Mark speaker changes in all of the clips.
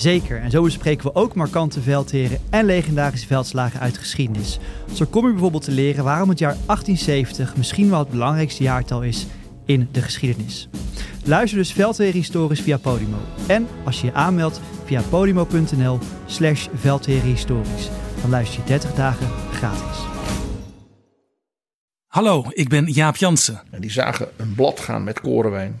Speaker 1: Zeker, en zo bespreken we ook markante veldheren en legendarische veldslagen uit geschiedenis. Zo kom je bijvoorbeeld te leren waarom het jaar 1870 misschien wel het belangrijkste jaartal is in de geschiedenis. Luister dus Veldheren Historisch via Podimo. En als je je aanmeldt via podimo.nl slash Historisch, dan luister je 30 dagen gratis.
Speaker 2: Hallo, ik ben Jaap Jansen.
Speaker 3: En die zagen een blad gaan met korenwijn.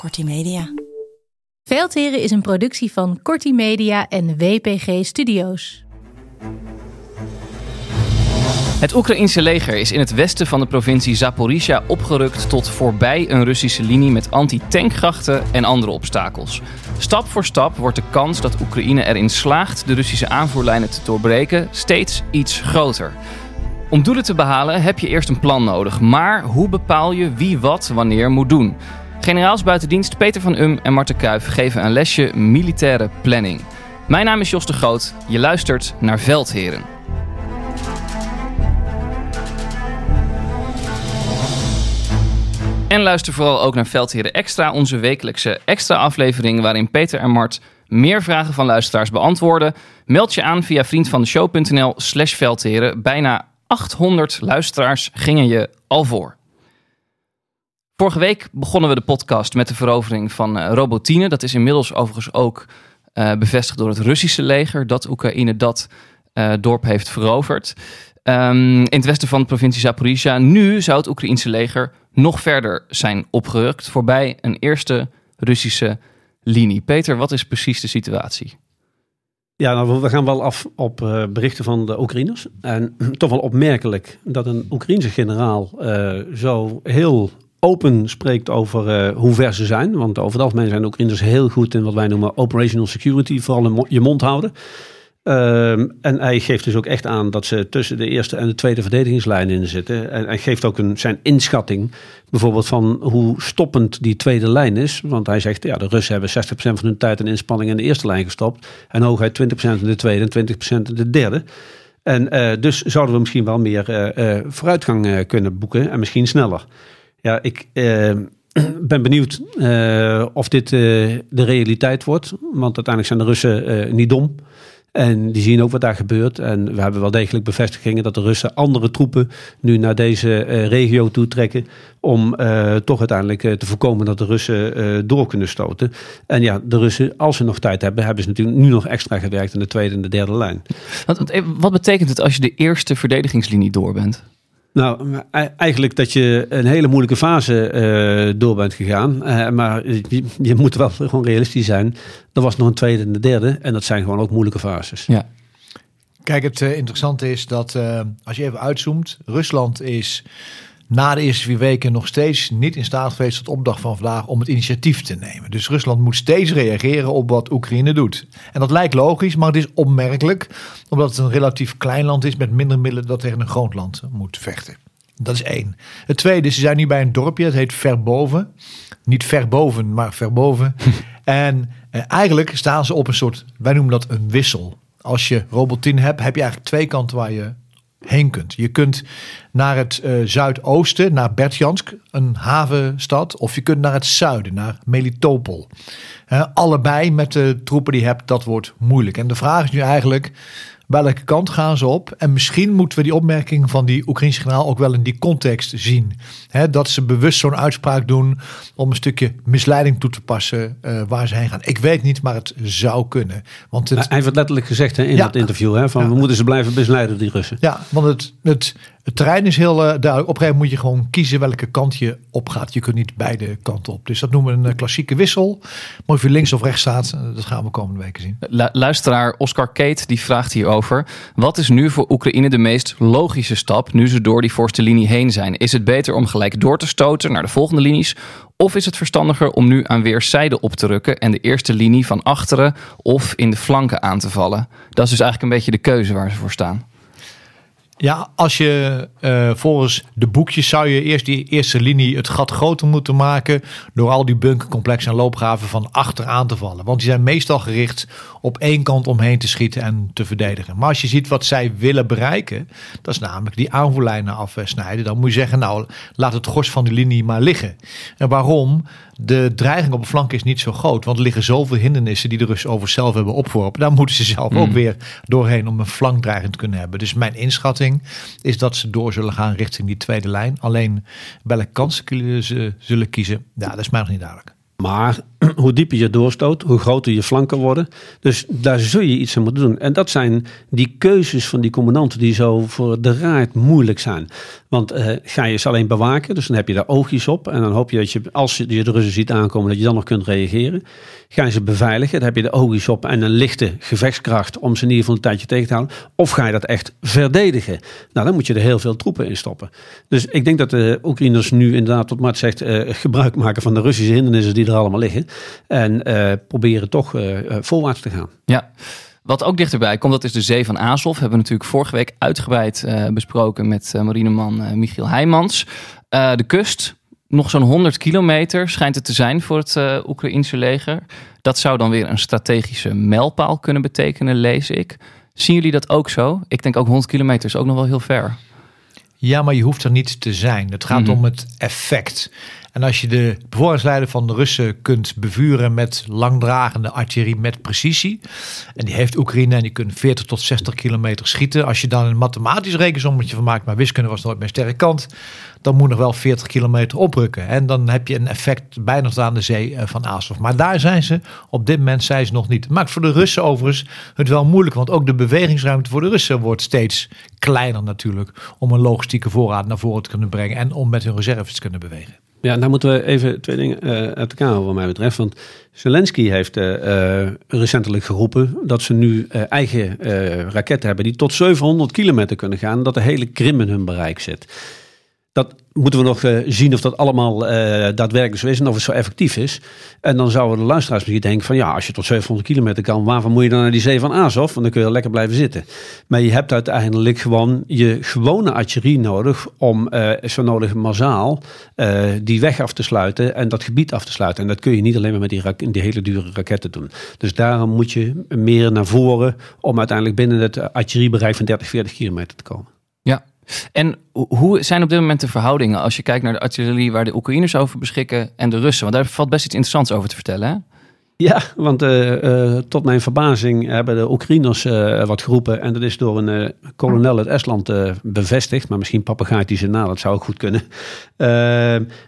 Speaker 4: Kortie Media.
Speaker 5: Veldheren is een productie van Corti Media en WPG Studios.
Speaker 6: Het Oekraïense leger is in het westen van de provincie Zaporizhia opgerukt tot voorbij een Russische linie met anti-tankgrachten en andere obstakels. Stap voor stap wordt de kans dat Oekraïne erin slaagt de Russische aanvoerlijnen te doorbreken steeds iets groter. Om doelen te behalen heb je eerst een plan nodig, maar hoe bepaal je wie wat wanneer moet doen? Generaals buitendienst Peter van Um en Marten Kuif geven een lesje militaire planning. Mijn naam is Jos de Groot. Je luistert naar Veldheren. En luister vooral ook naar Veldheren Extra, onze wekelijkse extra aflevering waarin Peter en Mart meer vragen van luisteraars beantwoorden. Meld je aan via vriendvandeshow.nl slash veldheren. Bijna 800 luisteraars gingen je al voor. Vorige week begonnen we de podcast met de verovering van uh, Robotine. Dat is inmiddels overigens ook uh, bevestigd door het Russische leger dat Oekraïne dat uh, dorp heeft veroverd. Um, in het westen van de provincie Zaporizhia. Nu zou het Oekraïense leger nog verder zijn opgerukt voorbij een eerste Russische linie. Peter, wat is precies de situatie?
Speaker 7: Ja, nou, we gaan wel af op berichten van de Oekraïners. En toch wel opmerkelijk dat een Oekraïense generaal zo heel open spreekt over uh, hoe ver ze zijn. Want over het algemeen zijn Oekraïners heel goed in wat wij noemen operational security. Vooral in je mond houden. Uh, en hij geeft dus ook echt aan dat ze tussen de eerste en de tweede verdedigingslijn in zitten. En hij geeft ook een, zijn inschatting bijvoorbeeld van hoe stoppend die tweede lijn is. Want hij zegt, ja, de Russen hebben 60% van hun tijd en inspanning in de eerste lijn gestopt. En hooguit 20% in de tweede en 20% in de derde. En uh, dus zouden we misschien wel meer uh, vooruitgang kunnen boeken en misschien sneller. Ja, ik ben benieuwd of dit de realiteit wordt. Want uiteindelijk zijn de Russen niet dom. En die zien ook wat daar gebeurt. En we hebben wel degelijk bevestigingen dat de Russen andere troepen nu naar deze regio toe trekken. Om toch uiteindelijk te voorkomen dat de Russen door kunnen stoten. En ja, de Russen, als ze nog tijd hebben, hebben ze natuurlijk nu nog extra gewerkt in de tweede en de derde lijn.
Speaker 6: Wat, wat betekent het als je de eerste verdedigingslinie door bent?
Speaker 7: Nou, eigenlijk dat je een hele moeilijke fase uh, door bent gegaan. Uh, maar je, je, moet wel gewoon realistisch zijn. Er was nog een tweede en een derde. En dat zijn gewoon ook moeilijke fases.
Speaker 6: Ja.
Speaker 8: Kijk, het uh, interessante is dat als je even uitzoomt. Rusland is na de eerste vier weken nog steeds niet in staat geweest tot op dag van vandaag om het initiatief te nemen. Dus Rusland moet steeds reageren op wat Oekraïne doet. En dat lijkt logisch, maar het is opmerkelijk, omdat het een relatief klein land is met minder middelen dat tegen een groot land moet vechten. Dat is één. Het tweede, ze zijn nu bij een dorpje, het heet Verboven. Niet Verboven, maar Verboven. en eh, eigenlijk staan ze op een soort, wij noemen dat een wissel. Als je Robotin hebt, heb je eigenlijk twee kanten waar je heen kunt. Je kunt naar het uh, zuidoosten, naar Bertjansk, een havenstad. Of je kunt naar het zuiden, naar Melitopol. Eh, allebei met de troepen die je hebt, dat wordt moeilijk. En de vraag is nu eigenlijk, welke kant gaan ze op? En misschien moeten we die opmerking van die Oekraïnse generaal ook wel in die context zien. Hè, dat ze bewust zo'n uitspraak doen om een stukje misleiding toe te passen eh, waar ze heen gaan. Ik weet niet, maar het zou kunnen. Want het,
Speaker 7: Hij heeft het letterlijk gezegd hè, in
Speaker 8: Ja.
Speaker 7: dat interview. Hè, van
Speaker 8: Ja.
Speaker 7: we moeten ze blijven misleiden, die Russen.
Speaker 8: Ja, want het, het, het terrein is heel eh, duidelijk. Op een gegeven moment moet je gewoon kiezen welke kant je op gaat. Je kunt niet beide kanten op. Dus dat noemen we een eh, klassieke wissel. Maar of je links of rechts staat, eh, dat gaan we komende weken zien.
Speaker 6: Lu- luisteraar Oscar Kate die vraagt hierover. Wat is nu voor Oekraïne de meest logische stap nu ze door die voorste linie heen zijn? Is het beter om gelijk door te stoten naar de volgende linies? Of is het verstandiger om nu aan weerszijden op te rukken en de eerste linie van achteren of in de flanken aan te vallen? Dat is dus eigenlijk een beetje de keuze waar ze voor staan.
Speaker 8: Ja, als je eh, volgens de boekjes zou je eerst die eerste linie het gat groter moeten maken. door al die bunkercomplexen en loopgraven van achter aan te vallen. Want die zijn meestal gericht op één kant omheen te schieten en te verdedigen. Maar als je ziet wat zij willen bereiken, dat is namelijk die aanvoerlijnen afsnijden. dan moet je zeggen, nou laat het gros van die linie maar liggen. En waarom? De dreiging op de flank is niet zo groot. Want er liggen zoveel hindernissen die de Russen over zelf hebben opgeworpen. Daar moeten ze zelf ook weer doorheen om een flankdreiging te kunnen hebben. Dus mijn inschatting is dat ze door zullen gaan richting die tweede lijn. Alleen welke kansen ze zullen kiezen, ja, dat is mij nog niet duidelijk.
Speaker 7: Maar hoe dieper je doorstoot, hoe groter je flanken worden. Dus daar zul je iets aan moeten doen. En dat zijn die keuzes van die commandanten die zo voor de raad moeilijk zijn. Want eh, ga je ze alleen bewaken, dus dan heb je daar oogjes op. En dan hoop je dat je, als je de Russen ziet aankomen, dat je dan nog kunt reageren. Ga je ze beveiligen, dan heb je de oogjes op en een lichte gevechtskracht om ze in ieder geval een tijdje tegen te houden. Of ga je dat echt verdedigen? Nou, dan moet je er heel veel troepen in stoppen. Dus ik denk dat de Oekraïners nu inderdaad, wat Mart zegt, eh, gebruik maken van de Russische hindernissen die er allemaal liggen. En eh, proberen toch eh, eh, voorwaarts te gaan.
Speaker 6: Ja. Wat ook dichterbij komt, dat is de Zee van Azov. Hebben we natuurlijk vorige week uitgebreid eh, besproken met marineman Michiel Heijmans. Eh, de kust, nog zo'n 100 kilometer schijnt het te zijn voor het eh Oekraïense leger. Dat zou dan weer een strategische mijlpaal kunnen betekenen, lees ik. Zien jullie dat ook zo? Ik denk ook 100 kilometer is ook nog wel heel ver.
Speaker 8: Ja, maar je hoeft er niet te zijn. Het gaat
Speaker 6: Mhm.
Speaker 8: om het effect. En als je de bevoorradingsleider van de Russen kunt bevuren met langdragende artillerie met precisie. En die heeft Oekraïne en die kunnen 40 tot 60 kilometer schieten. Als je dan een mathematisch rekensommetje van maakt, maar wiskunde was nooit mijn sterke kant. Dan moet nog wel 40 kilometer oprukken. En dan heb je een effect bijna tot aan de zee eh, van Azov. Maar daar zijn ze, op dit moment zijn ze nog niet. Maakt voor de Russen overigens het wel moeilijk. Want ook de bewegingsruimte voor de Russen wordt steeds kleiner natuurlijk. Om een logistieke voorraad naar voren te kunnen brengen. En om met hun reserves te kunnen bewegen.
Speaker 7: Ja, nou moeten we even twee dingen eh, uit elkaar houden wat mij betreft. Want Zelensky heeft eh, eh, recentelijk geroepen dat ze nu eigen raketten hebben die tot 700 kilometer kunnen gaan. Dat de hele Krim in hun bereik zit. Moeten we nog eh, zien of dat allemaal eh, daadwerkelijk zo is en of het zo effectief is. En dan zouden de luisteraars misschien denken van ja, als je tot 700 kilometer kan, waarvoor moet je dan naar die zee van Azov? Want dan kun je lekker blijven zitten. Maar je hebt uiteindelijk gewoon je gewone artillerie nodig om eh, zo nodig massaal die weg af te sluiten en dat gebied af te sluiten. En dat kun je niet alleen maar met die, die hele dure raketten doen. Dus daarom moet je meer naar voren om uiteindelijk binnen het artilleriebereik van 30, 40 kilometer te komen.
Speaker 6: Ja. En ho- hoe zijn op dit moment de verhoudingen als je kijkt naar de artillerie waar de Oekraïners over beschikken en de Russen? Want daar valt best iets interessants over te vertellen. Hè?
Speaker 7: Ja, want eh, eh, tot mijn verbazing hebben de Oekraïners eh, wat geroepen. En dat is door een kolonel uit Estland bevestigd. Maar misschien papagaait hij ze na, dat zou ook goed kunnen. Eh,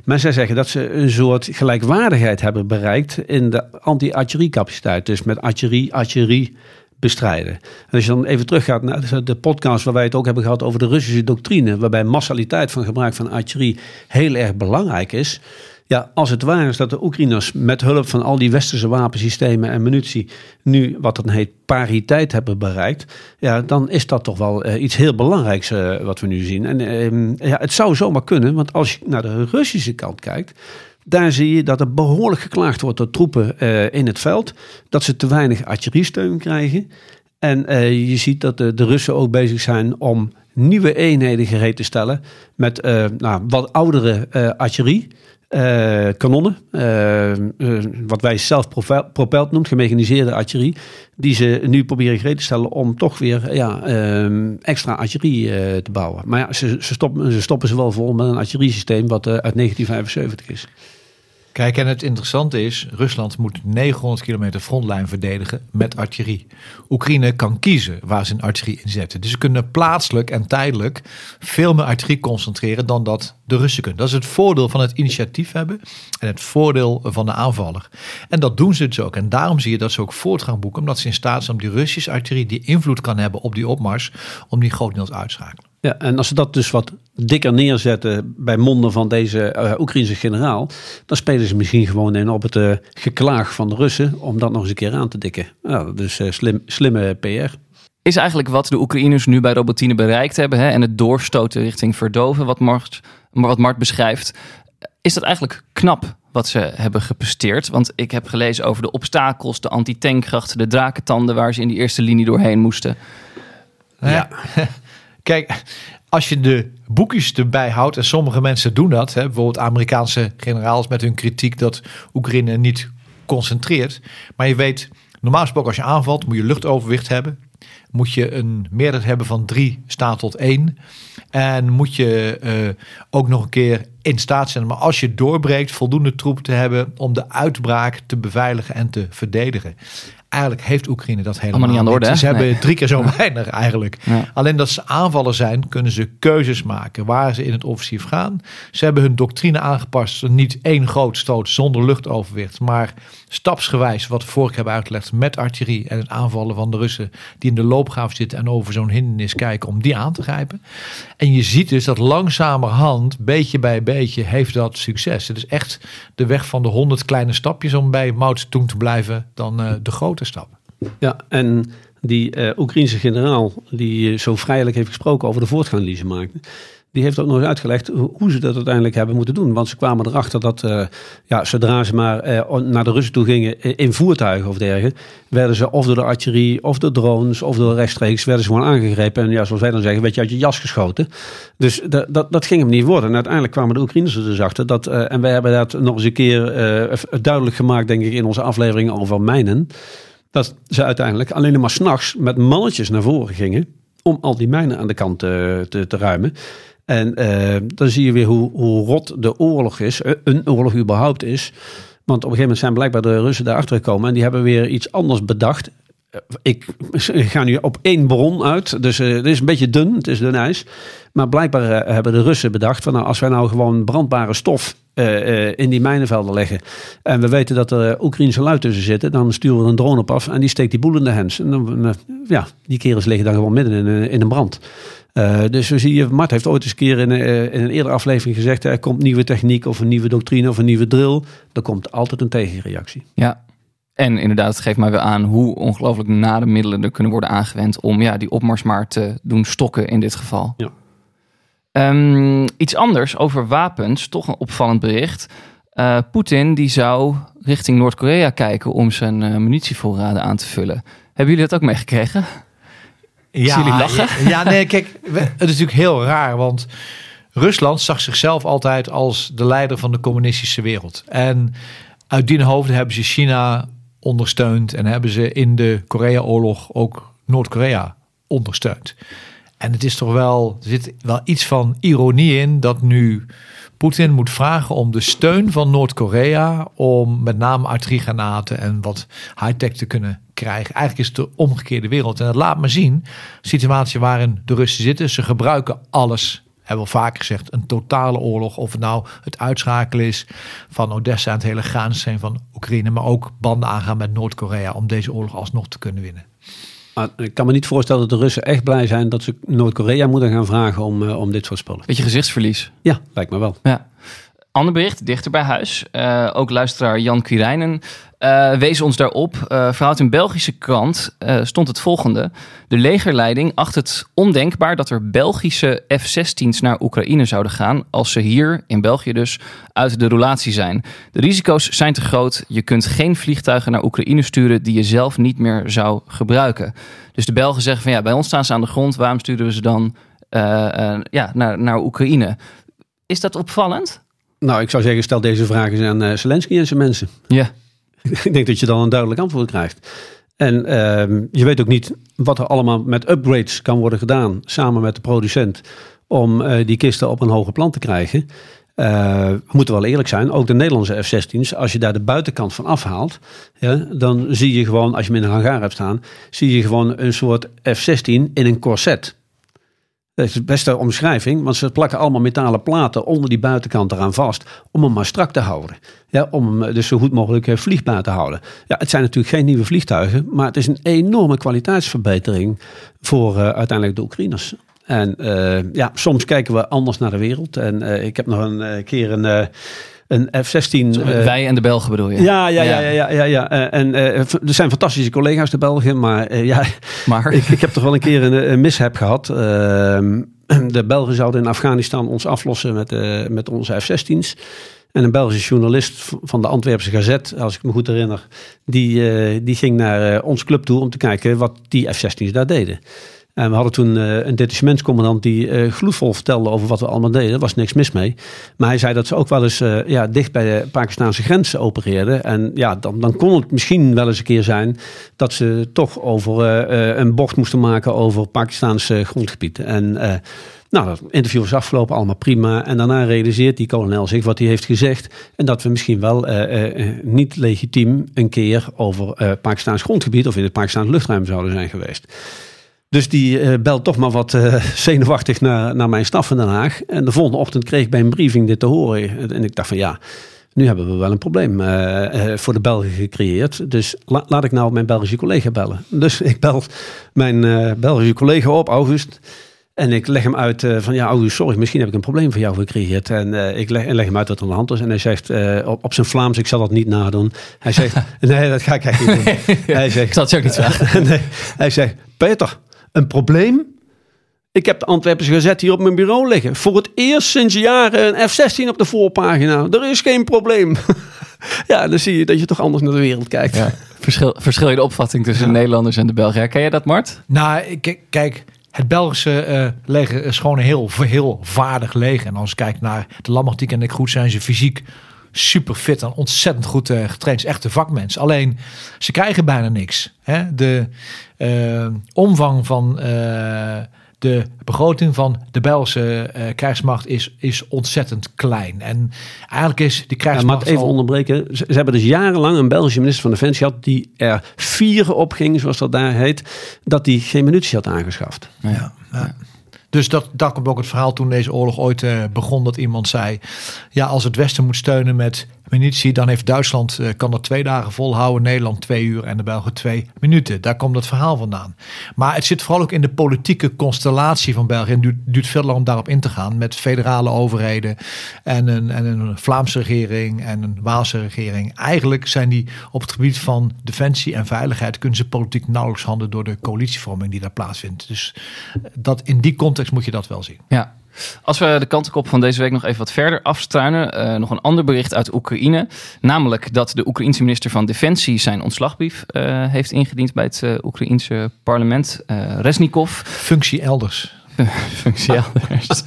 Speaker 7: maar zij zeggen dat ze een soort gelijkwaardigheid hebben bereikt in de anti-artilleriecapaciteit. Dus met artillerie, artillerie bestrijden. En als je dan even teruggaat naar de- podcast waar wij het ook hebben gehad over de Russische doctrine, waarbij massaliteit van gebruik van artillerie heel erg belangrijk is. Ja, als het waar is dat de Oekraïners met hulp van al die westerse wapensystemen en munitie nu wat dan heet pariteit hebben bereikt, ja, dan is dat toch wel eh, iets heel belangrijks eh, wat we nu zien. En ehm, ja, het zou zomaar kunnen, want als je naar de Russische kant kijkt, daar zie je dat er behoorlijk geklaagd wordt door troepen eh, in het veld, dat ze te weinig artilleriesteun krijgen. En eh, je ziet dat de, Russen ook bezig zijn om nieuwe eenheden gereed te stellen met eh, nou, wat oudere artillerie. Eh, kanonnen, eh, eh, wat wij zelf propeld noemt, gemechaniseerde artillerie, die ze nu proberen gereed te stellen om toch weer ja, eh, extra artillerie te bouwen. Maar ja, ze, ze, stoppen, ze stoppen ze wel vol met een artilleriesysteem wat uit 1975 is.
Speaker 8: Kijk, en het interessante is, Rusland moet 900 kilometer frontlijn verdedigen met artillerie. Oekraïne kan kiezen waar ze een artillerie inzetten. Dus ze kunnen plaatselijk en tijdelijk veel meer artillerie concentreren dan dat de Russen kunnen. Dat is het voordeel van het initiatief hebben en het voordeel van de aanvaller. En dat doen ze dus ook. En daarom zie je dat ze ook voortgang boeken, omdat ze in staat zijn om die Russische artillerie die invloed kan hebben op die opmars, om die grotendeels uit te schakelen.
Speaker 7: Ja, en als ze dat dus wat dikker neerzetten bij monden van deze uh, Oekraïnse generaal, dan spelen ze misschien gewoon in op het uh, geklaag van de Russen om dat nog eens een keer aan te dikken. Ja, dus uh, slim, slimme PR.
Speaker 6: Is eigenlijk wat de Oekraïners nu bij Robotine bereikt hebben hè, en het doorstoten richting verdoven, wat Mart, wat Mart beschrijft, is dat eigenlijk knap wat ze hebben gepresteerd? Want ik heb gelezen over de obstakels, de antitankkrachten, de drakentanden waar ze in die eerste linie doorheen moesten.
Speaker 8: Ja. Kijk, als je de boekjes erbij houdt, en sommige mensen doen dat, hè, bijvoorbeeld Amerikaanse generaals met hun kritiek dat Oekraïne niet concentreert. Maar je weet, normaal gesproken als je aanvalt, moet je luchtoverwicht hebben. Moet je een meerderheid hebben van drie staat tot één. En moet je uh, ook nog een keer in staat zijn, maar als je doorbreekt, voldoende troepen te hebben om de uitbraak te beveiligen en te verdedigen eigenlijk heeft Oekraïne dat helemaal
Speaker 6: niet aan de orde.
Speaker 8: Ze hebben drie keer zo weinig eigenlijk. Alleen dat ze aanvallen zijn, kunnen ze keuzes maken waar ze in het offensief gaan. Ze hebben hun doctrine aangepast. Niet één groot stoot zonder luchtoverwicht, maar stapsgewijs, wat we vorige hebben uitgelegd, met artillerie en het aanvallen van de Russen die in de loopgraaf zitten en over zo'n hindernis kijken om die aan te grijpen. En je ziet dus dat langzamerhand, beetje bij beetje, heeft dat succes. Het is echt de weg van de honderd kleine stapjes om bij Mao Zedong te blijven dan uh, de grote stappen.
Speaker 7: Ja, en die uh, Oekraïnse generaal die zo vrijelijk heeft gesproken over de voortgang die ze maakten die heeft ook nog eens uitgelegd hoe ze dat uiteindelijk hebben moeten doen. Want ze kwamen erachter dat uh, ja, zodra ze maar uh, naar de Russen toe gingen in voertuigen of dergelijke, werden ze of door de artillerie of door drones of door rechtstreeks werden ze gewoon aangegrepen. En ja, zoals wij dan zeggen, werd je uit je jas geschoten. Dus dat, dat, dat ging hem niet worden. En uiteindelijk kwamen de Oekraïners er dus achter. Dat, en wij hebben dat nog eens een keer duidelijk gemaakt, denk ik, in onze aflevering over mijnen. Dat ze uiteindelijk alleen maar s'nachts met mannetjes naar voren gingen om al die mijnen aan de kant te, te ruimen. En uh, dan zie je weer hoe, hoe rot de oorlog is, eh, een oorlog überhaupt is. Want op een gegeven moment zijn blijkbaar de Russen daarachter gekomen en die hebben weer iets anders bedacht. Eh, ik ga nu op één bron uit, dus het is een beetje dun, het is dun ijs. Maar blijkbaar hebben de Russen bedacht van nou, als wij nou gewoon brandbare stof in die mijnenvelden leggen. En we weten dat er Oekraïnse lui tussen zitten, dan sturen we een drone op af en die steekt die boel in de hens. En ja, die kerels liggen dan gewoon midden in, in een brand. Uh, dus zo zie je, Mart heeft ooit eens een keer in, uh, in een eerdere aflevering gezegd: er komt nieuwe techniek of een nieuwe doctrine of een nieuwe drill. Er komt altijd een tegenreactie.
Speaker 6: Ja, en inderdaad, het geeft mij weer aan hoe ongelooflijk nare middelen er kunnen worden aangewend om ja, die opmars maar te doen stokken in dit geval.
Speaker 7: Ja.
Speaker 6: Um, iets anders over wapens, toch een opvallend bericht. Uh, Poetin die zou richting Noord-Korea kijken om zijn munitievoorraden aan te vullen. Hebben jullie dat ook meegekregen?
Speaker 8: Ja,
Speaker 6: jullie lachen?
Speaker 8: Ja, nee, kijk, het is natuurlijk heel raar, want Rusland zag zichzelf altijd als de leider van de communistische wereld. En uit die hoofden hebben ze China ondersteund en hebben ze in de Korea-oorlog ook Noord-Korea ondersteund. En het is toch wel, er zit wel iets van ironie in dat nu Poetin moet vragen om de steun van Noord-Korea om met name artilleriegranaten en wat high-tech te kunnen krijgen. Eigenlijk is het de omgekeerde wereld. En dat laat me zien, situatie waarin de Russen zitten. Ze gebruiken alles hebben we al vaker gezegd, een totale oorlog. Of het nou het uitschakelen is van Odessa en het hele graansteen van Oekraïne. Maar ook banden aangaan met Noord-Korea om deze oorlog alsnog te kunnen winnen.
Speaker 7: Ik kan me niet voorstellen dat de Russen echt blij zijn dat ze Noord-Korea moeten gaan vragen om, uh, om dit soort spullen.
Speaker 6: Beetje gezichtsverlies.
Speaker 7: Ja, lijkt me wel.
Speaker 6: Ja. Ander bericht, dichter bij huis. Uh, ook luisteraar Jan Quirijnen uh, wees ons daarop. Uh, vanuit een Belgische krant stond het volgende. De legerleiding acht het ondenkbaar dat er Belgische F-16's naar Oekraïne zouden gaan... als ze hier, in België dus, uit de roulatie zijn. De risico's zijn te groot. Je kunt geen vliegtuigen naar Oekraïne sturen... die je zelf niet meer zou gebruiken. Dus de Belgen zeggen van ja, bij ons staan ze aan de grond. Waarom sturen we ze dan ja, naar, naar Oekraïne? Is dat opvallend?
Speaker 7: Nou, ik zou zeggen, stel deze vragen eens aan uh, Zelensky en zijn mensen.
Speaker 6: Ja.
Speaker 7: ik denk dat je dan een duidelijk antwoord krijgt. En uh, je weet ook niet wat er allemaal met upgrades kan worden gedaan samen met de producent om uh, die kisten op een hoger plan te krijgen. Eh, we moeten wel eerlijk zijn, ook de Nederlandse F-16's, als je daar de buitenkant van afhaalt, ja, dan zie je gewoon, als je hem in een hangar hebt staan, zie je gewoon een soort F-16 in een corset. Dat is de beste omschrijving, want ze plakken allemaal metalen platen onder die buitenkant eraan vast om hem maar strak te houden. Ja, om hem dus zo goed mogelijk eh, vliegbaar te houden. Ja, het zijn natuurlijk geen nieuwe vliegtuigen, maar het is een enorme kwaliteitsverbetering voor uh, uiteindelijk de Oekraïners. En ja, soms kijken we anders naar de wereld. En ik heb nog een keer een, een F-16...
Speaker 6: wij en de Belgen bedoel je?
Speaker 7: Ja, ja, ja. ja, ja, ja, ja. en er zijn fantastische collega's, de Belgen. Maar ja,
Speaker 6: maar?
Speaker 7: Ik, ik heb toch wel een keer een, een mishap gehad. Ehm, de Belgen zouden in Afghanistan ons aflossen met, met onze F-16's. En een Belgische journalist van de Antwerpse Gazet, als ik me goed herinner, die, die ging naar ons club toe om te kijken wat die F-16's daar deden. En we hadden toen uh, een detachementscommandant die uh, gloedvol vertelde over wat we allemaal deden. Er was niks mis mee. Maar hij zei dat ze ook wel eens uh, ja, dicht bij de Pakistanse grens opereerden. En ja, dan, dan kon het misschien wel eens een keer zijn dat ze toch over een bocht moesten maken over Pakistaanse grondgebied. En nou, dat interview was afgelopen, allemaal prima. En daarna realiseert die kolonel zich wat hij heeft gezegd. En dat we misschien wel niet legitiem een keer over Pakistaans grondgebied of in het Pakistaans luchtruim zouden zijn geweest. Dus die uh, belt toch maar wat uh, zenuwachtig naar, naar mijn staf in Den Haag. En de volgende ochtend kreeg ik bij een briefing dit te horen. En ik dacht van ja, nu hebben we wel een probleem uh, voor de Belgen gecreëerd. Dus la, laat ik nou mijn Belgische collega bellen. Dus ik bel mijn Belgische collega op, August. En ik leg hem uit van ja, August, sorry, misschien heb ik een probleem voor jou gecreëerd. En ik leg, leg, hem uit wat er aan de hand is. En hij zegt op, op zijn Vlaams, ik zal dat niet nadoen. Hij zegt, nee, dat ga ik echt niet doen. hij zegt,
Speaker 6: ik zal het ook niet vragen.
Speaker 7: nee, hij zegt, Peter, een probleem. Ik heb de Antwerpse Gazet hier op mijn bureau liggen. Voor het eerst sinds jaren een F-16 op de voorpagina. Er is geen probleem. ja, dan zie je dat je toch anders naar de wereld kijkt. Ja.
Speaker 6: Verschil, verschil je de opvatting tussen de Nederlanders en de Belgen. Herken jij dat, Mart?
Speaker 8: Nou, kijk, het Belgische uh, leger is gewoon een heel, heel vaardig leger. En als je kijkt naar de Lammertiek en ik goed zijn ze fysiek super fit en ontzettend goed uh, getraind. Echte vakmens. Alleen ze krijgen bijna niks. Hè? De uh, omvang van uh, de begroting van de Belgische krijgsmacht is, is ontzettend klein. En eigenlijk is die krijgsmacht.
Speaker 7: Ja, maar even
Speaker 8: al...
Speaker 7: onderbreken. Ze, ze, hebben dus jarenlang een Belgische minister van Defensie gehad die er vier op ging, zoals dat daar heet, dat die geen munitie had aangeschaft.
Speaker 8: Ja. ja. ja. Dus dat, daar ook het verhaal toen deze oorlog ooit uh, begon. Dat iemand zei, ja als het Westen moet steunen met munitie. Dan heeft Duitsland, uh, kan dat twee dagen volhouden. Nederland twee uur en de Belgen twee minuten. Daar komt het verhaal vandaan. Maar het zit vooral ook in de politieke constellatie van België. En het duurt, duurt veel lang om daarop in te gaan. Met federale overheden en een, en een Vlaamse regering en een Waalse regering. Eigenlijk zijn die op het gebied van defensie en veiligheid... kunnen ze politiek nauwelijks handen door de coalitievorming die daar plaatsvindt. Dus dat, in die context moet je dat wel zien.
Speaker 6: Ja, als we de kantenkop van deze week nog even wat verder afstruinen. Uh, nog een ander bericht uit Oekraïne. Namelijk dat de Oekraïense minister van Defensie zijn ontslagbrief uh, heeft ingediend bij het uh, Oekraïense parlement. Resnikov.
Speaker 8: Functie elders.
Speaker 6: Functie elders.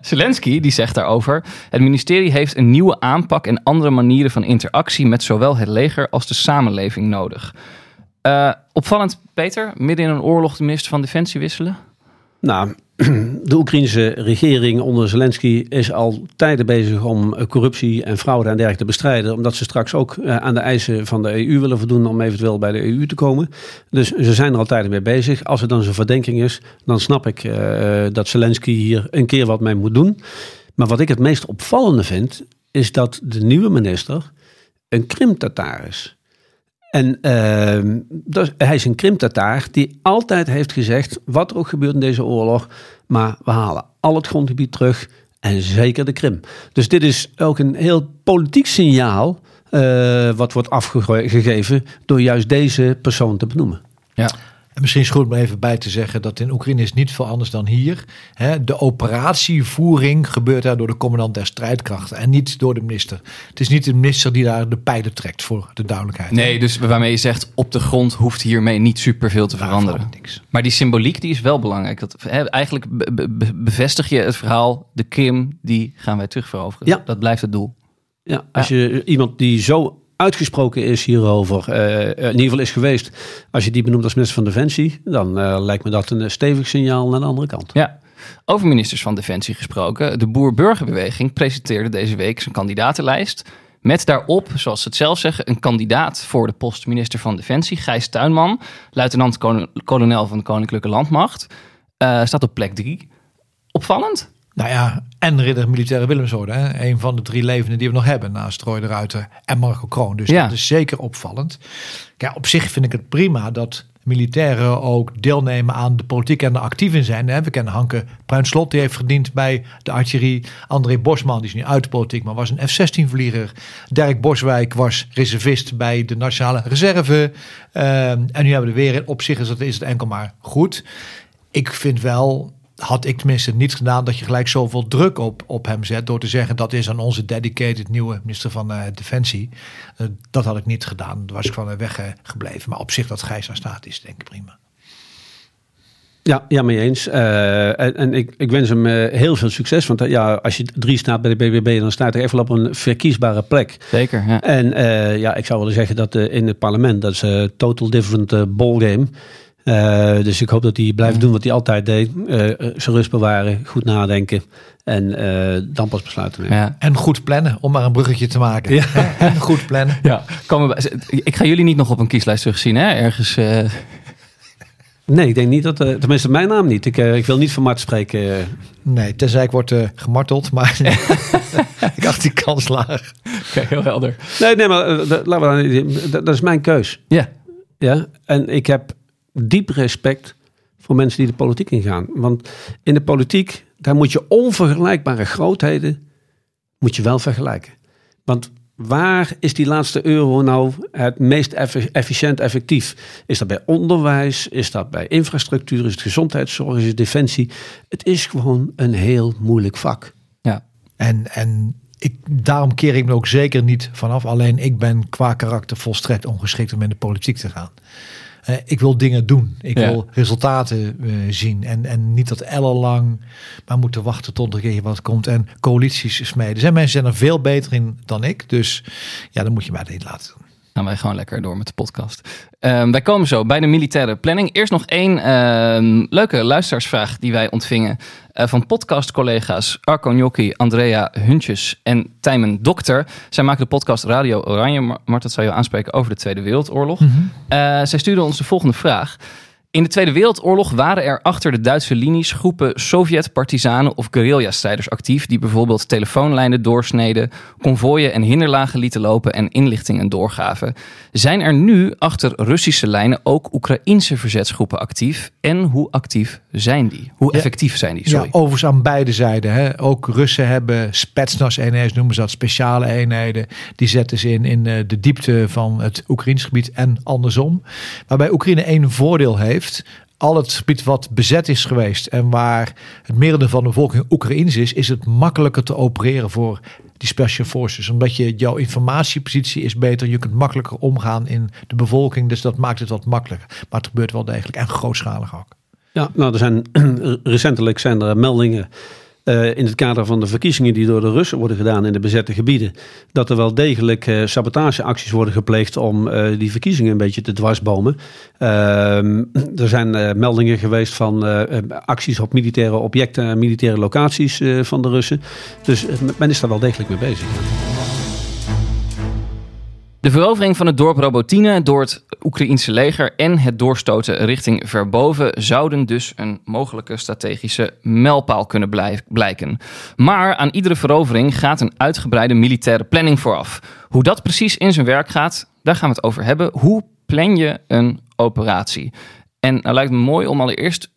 Speaker 6: Zelensky die zegt daarover. Het ministerie heeft een nieuwe aanpak en andere manieren van interactie met zowel het leger als de samenleving nodig. opvallend, Peter, midden in een oorlog de minister van Defensie wisselen?
Speaker 7: Nou, de Oekraïnse regering onder Zelensky is al tijden bezig om corruptie en fraude en dergelijke te bestrijden. Omdat ze straks ook aan de eisen van de EU willen voldoen om eventueel bij de EU te komen. Dus ze zijn er al tijden mee bezig. Als het dan zo'n verdenking is, dan snap ik uh, dat Zelensky hier een keer wat mee moet doen. Maar wat ik het meest opvallende vind, is dat de nieuwe minister een Krim-Tataar is. En uh, dus, hij is een Krim-Tataar die altijd heeft gezegd, wat er ook gebeurt in deze oorlog, maar we halen al het grondgebied terug en zeker de Krim. Dus dit is ook een heel politiek signaal uh, wat wordt afgegeven door juist deze persoon te benoemen.
Speaker 8: Ja. En misschien is het goed om even bij te zeggen dat in Oekraïne is niet veel anders dan hier. De operatievoering gebeurt daar door de commandant der strijdkrachten en niet door de minister. Het is niet de minister die daar de pijlen trekt voor de duidelijkheid.
Speaker 6: Nee, dus waarmee je zegt op de grond hoeft hiermee niet superveel te veranderen.
Speaker 8: Niks.
Speaker 6: Maar die symboliek die is wel belangrijk. Dat, eigenlijk bevestig je het verhaal, de Krim die gaan wij terugveroveren.
Speaker 7: Ja.
Speaker 6: Dat blijft het doel.
Speaker 7: Ja, als ja. je iemand die zo uitgesproken is hierover, uh, in ieder geval is geweest, als je die benoemt als minister van Defensie, dan uh, lijkt me dat een stevig signaal naar de andere kant.
Speaker 6: Ja. Over ministers van Defensie gesproken. De Boer-Burgerbeweging presenteerde deze week zijn kandidatenlijst. Met daarop, zoals ze het zelf zeggen, een kandidaat voor de post minister van Defensie, Gijs Tuinman, luitenant-kolonel van de Koninklijke Landmacht. Staat op plek drie. Opvallend?
Speaker 8: Nou ja, en ridder militaire Willemsorde. Hè? Een van de drie levenden die we nog hebben naast Roy de Ruiter en Marco Kroon. Dus
Speaker 6: Ja.
Speaker 8: dat is zeker opvallend. Kijk, op zich vind ik het prima dat militairen ook deelnemen aan de politiek en er actief in zijn. hè. We kennen Hanke Bruinslot, die heeft gediend bij de artillerie. André Bosman, die is nu uit de politiek, maar was een F-16-vlieger. Dirk Boswijk was reservist bij de Nationale Reserve. Ehm, en nu hebben we er weer in. Op zich is het, is het enkel maar goed. Ik vind wel, had ik tenminste niet gedaan, dat je gelijk zoveel druk op, op hem zet. Door te zeggen dat is aan onze dedicated nieuwe minister van eh, Defensie. Eh, dat had ik niet gedaan. Daar was ik van weggebleven. Maar op zich dat Gijs daar staat is denk ik prima.
Speaker 7: Ja, ja, mee eens. Eh, en en ik, ik wens hem eh, heel veel succes. Want eh, ja, als je drie staat bij de BBB, dan staat er even op een verkiesbare plek.
Speaker 6: Zeker, ja.
Speaker 7: En eh, ja, ik zou willen zeggen dat eh, in het parlement, dat is een total different eh, ballgame. Eh, dus ik hoop dat hij blijft doen wat hij altijd deed. Eh, eh, zijn rust bewaren, goed nadenken en eh, dan pas besluiten nemen.
Speaker 6: ja.
Speaker 8: En goed plannen, om maar een bruggetje te maken. En goed plannen.
Speaker 6: Ja, komen we, ik ga jullie niet nog op een kieslijst terugzien, hè? Ergens. eh,
Speaker 7: Nee, ik denk niet dat, eh, tenminste mijn naam niet. Ik, ik wil niet van Mart spreken.
Speaker 8: Nee, tenzij ik word eh, gemarteld. Maar ik acht die kans laag.
Speaker 6: Kijk, heel helder.
Speaker 7: Nee, nee, maar dat, laten we dan- dat, dat is mijn keus.
Speaker 6: Ja,
Speaker 7: Ja, en ik heb diep respect voor mensen die de politiek ingaan. Want in de politiek, daar moet je onvergelijkbare grootheden, moet je wel vergelijken. Want waar is die laatste euro nou het meest efficiënt effectief? Is dat bij onderwijs? Is dat bij infrastructuur? Is het gezondheidszorg? Is het defensie? Het is gewoon een heel moeilijk vak.
Speaker 6: ja.
Speaker 8: En, en ik, daarom keer ik me ook zeker niet vanaf. Alleen ik ben qua karakter volstrekt ongeschikt om in de politiek te gaan. Eh, ik wil dingen doen. Ik
Speaker 6: Ja.
Speaker 8: wil resultaten eh, zien. En, en niet dat ellenlang maar moeten wachten tot er wat komt. En coalities smeden. Er zijn mensen zijn er veel beter in dan ik. Dus ja, dan moet je mij niet laten doen.
Speaker 6: gaan wij gewoon lekker door met de podcast. Ehm, wij komen zo bij de militaire planning. Eerst nog één ehm, leuke luisteraarsvraag die wij ontvingen van podcastcollega's Arco Gnocchi, Andrea Huntjes en Tijmen Dokter. Zij maken de podcast Radio Oranje. Mart, dat zou je aanspreken over de Tweede Wereldoorlog. Eh, zij stuurden ons de volgende vraag. In de Tweede Wereldoorlog waren er achter de Duitse linies groepen Sovjet-partisanen of guerrilla-strijders actief die bijvoorbeeld telefoonlijnen doorsneden, konvooien en hinderlagen lieten lopen en inlichtingen doorgaven. Zijn er nu achter Russische lijnen ook Oekraïnse verzetsgroepen actief en hoe actief zijn die? Hoe effectief zijn die? Sorry.
Speaker 8: Ja, overigens aan beide zijden. Hè. Ook Russen hebben Spetsnaz-eenheden, noemen ze dat, speciale eenheden. Die zetten ze in in eh, de diepte van het Oekraïns gebied en andersom. Waarbij Oekraïne één voordeel heeft. Al het gebied wat bezet is geweest en waar het merendeel van de bevolking Oekraïens is, is het makkelijker te opereren voor die special forces. Omdat je, jouw informatiepositie is beter. Je kunt makkelijker omgaan in de bevolking. Dus dat maakt het wat makkelijker. Maar het gebeurt wel degelijk en grootschalig ook.
Speaker 7: Ja, nou, er zijn recentelijk zijn er meldingen eh, in het kader van de verkiezingen die door de Russen worden gedaan in de bezette gebieden, dat er wel degelijk eh, sabotageacties worden gepleegd om eh, die verkiezingen een beetje te dwarsbomen. Ehm, er zijn meldingen geweest van acties op militaire objecten en militaire locaties van de Russen. Dus men is daar wel degelijk mee bezig.
Speaker 6: De verovering van het dorp Robotine door het Oekraïense leger en het doorstoten richting Verboven zouden dus een mogelijke strategische mijlpaal kunnen blij- blijken. Maar aan iedere verovering gaat een uitgebreide militaire planning vooraf. Hoe dat precies in zijn werk gaat, daar gaan we het over hebben. Hoe plan je een operatie? En nou lijkt me mooi om allereerst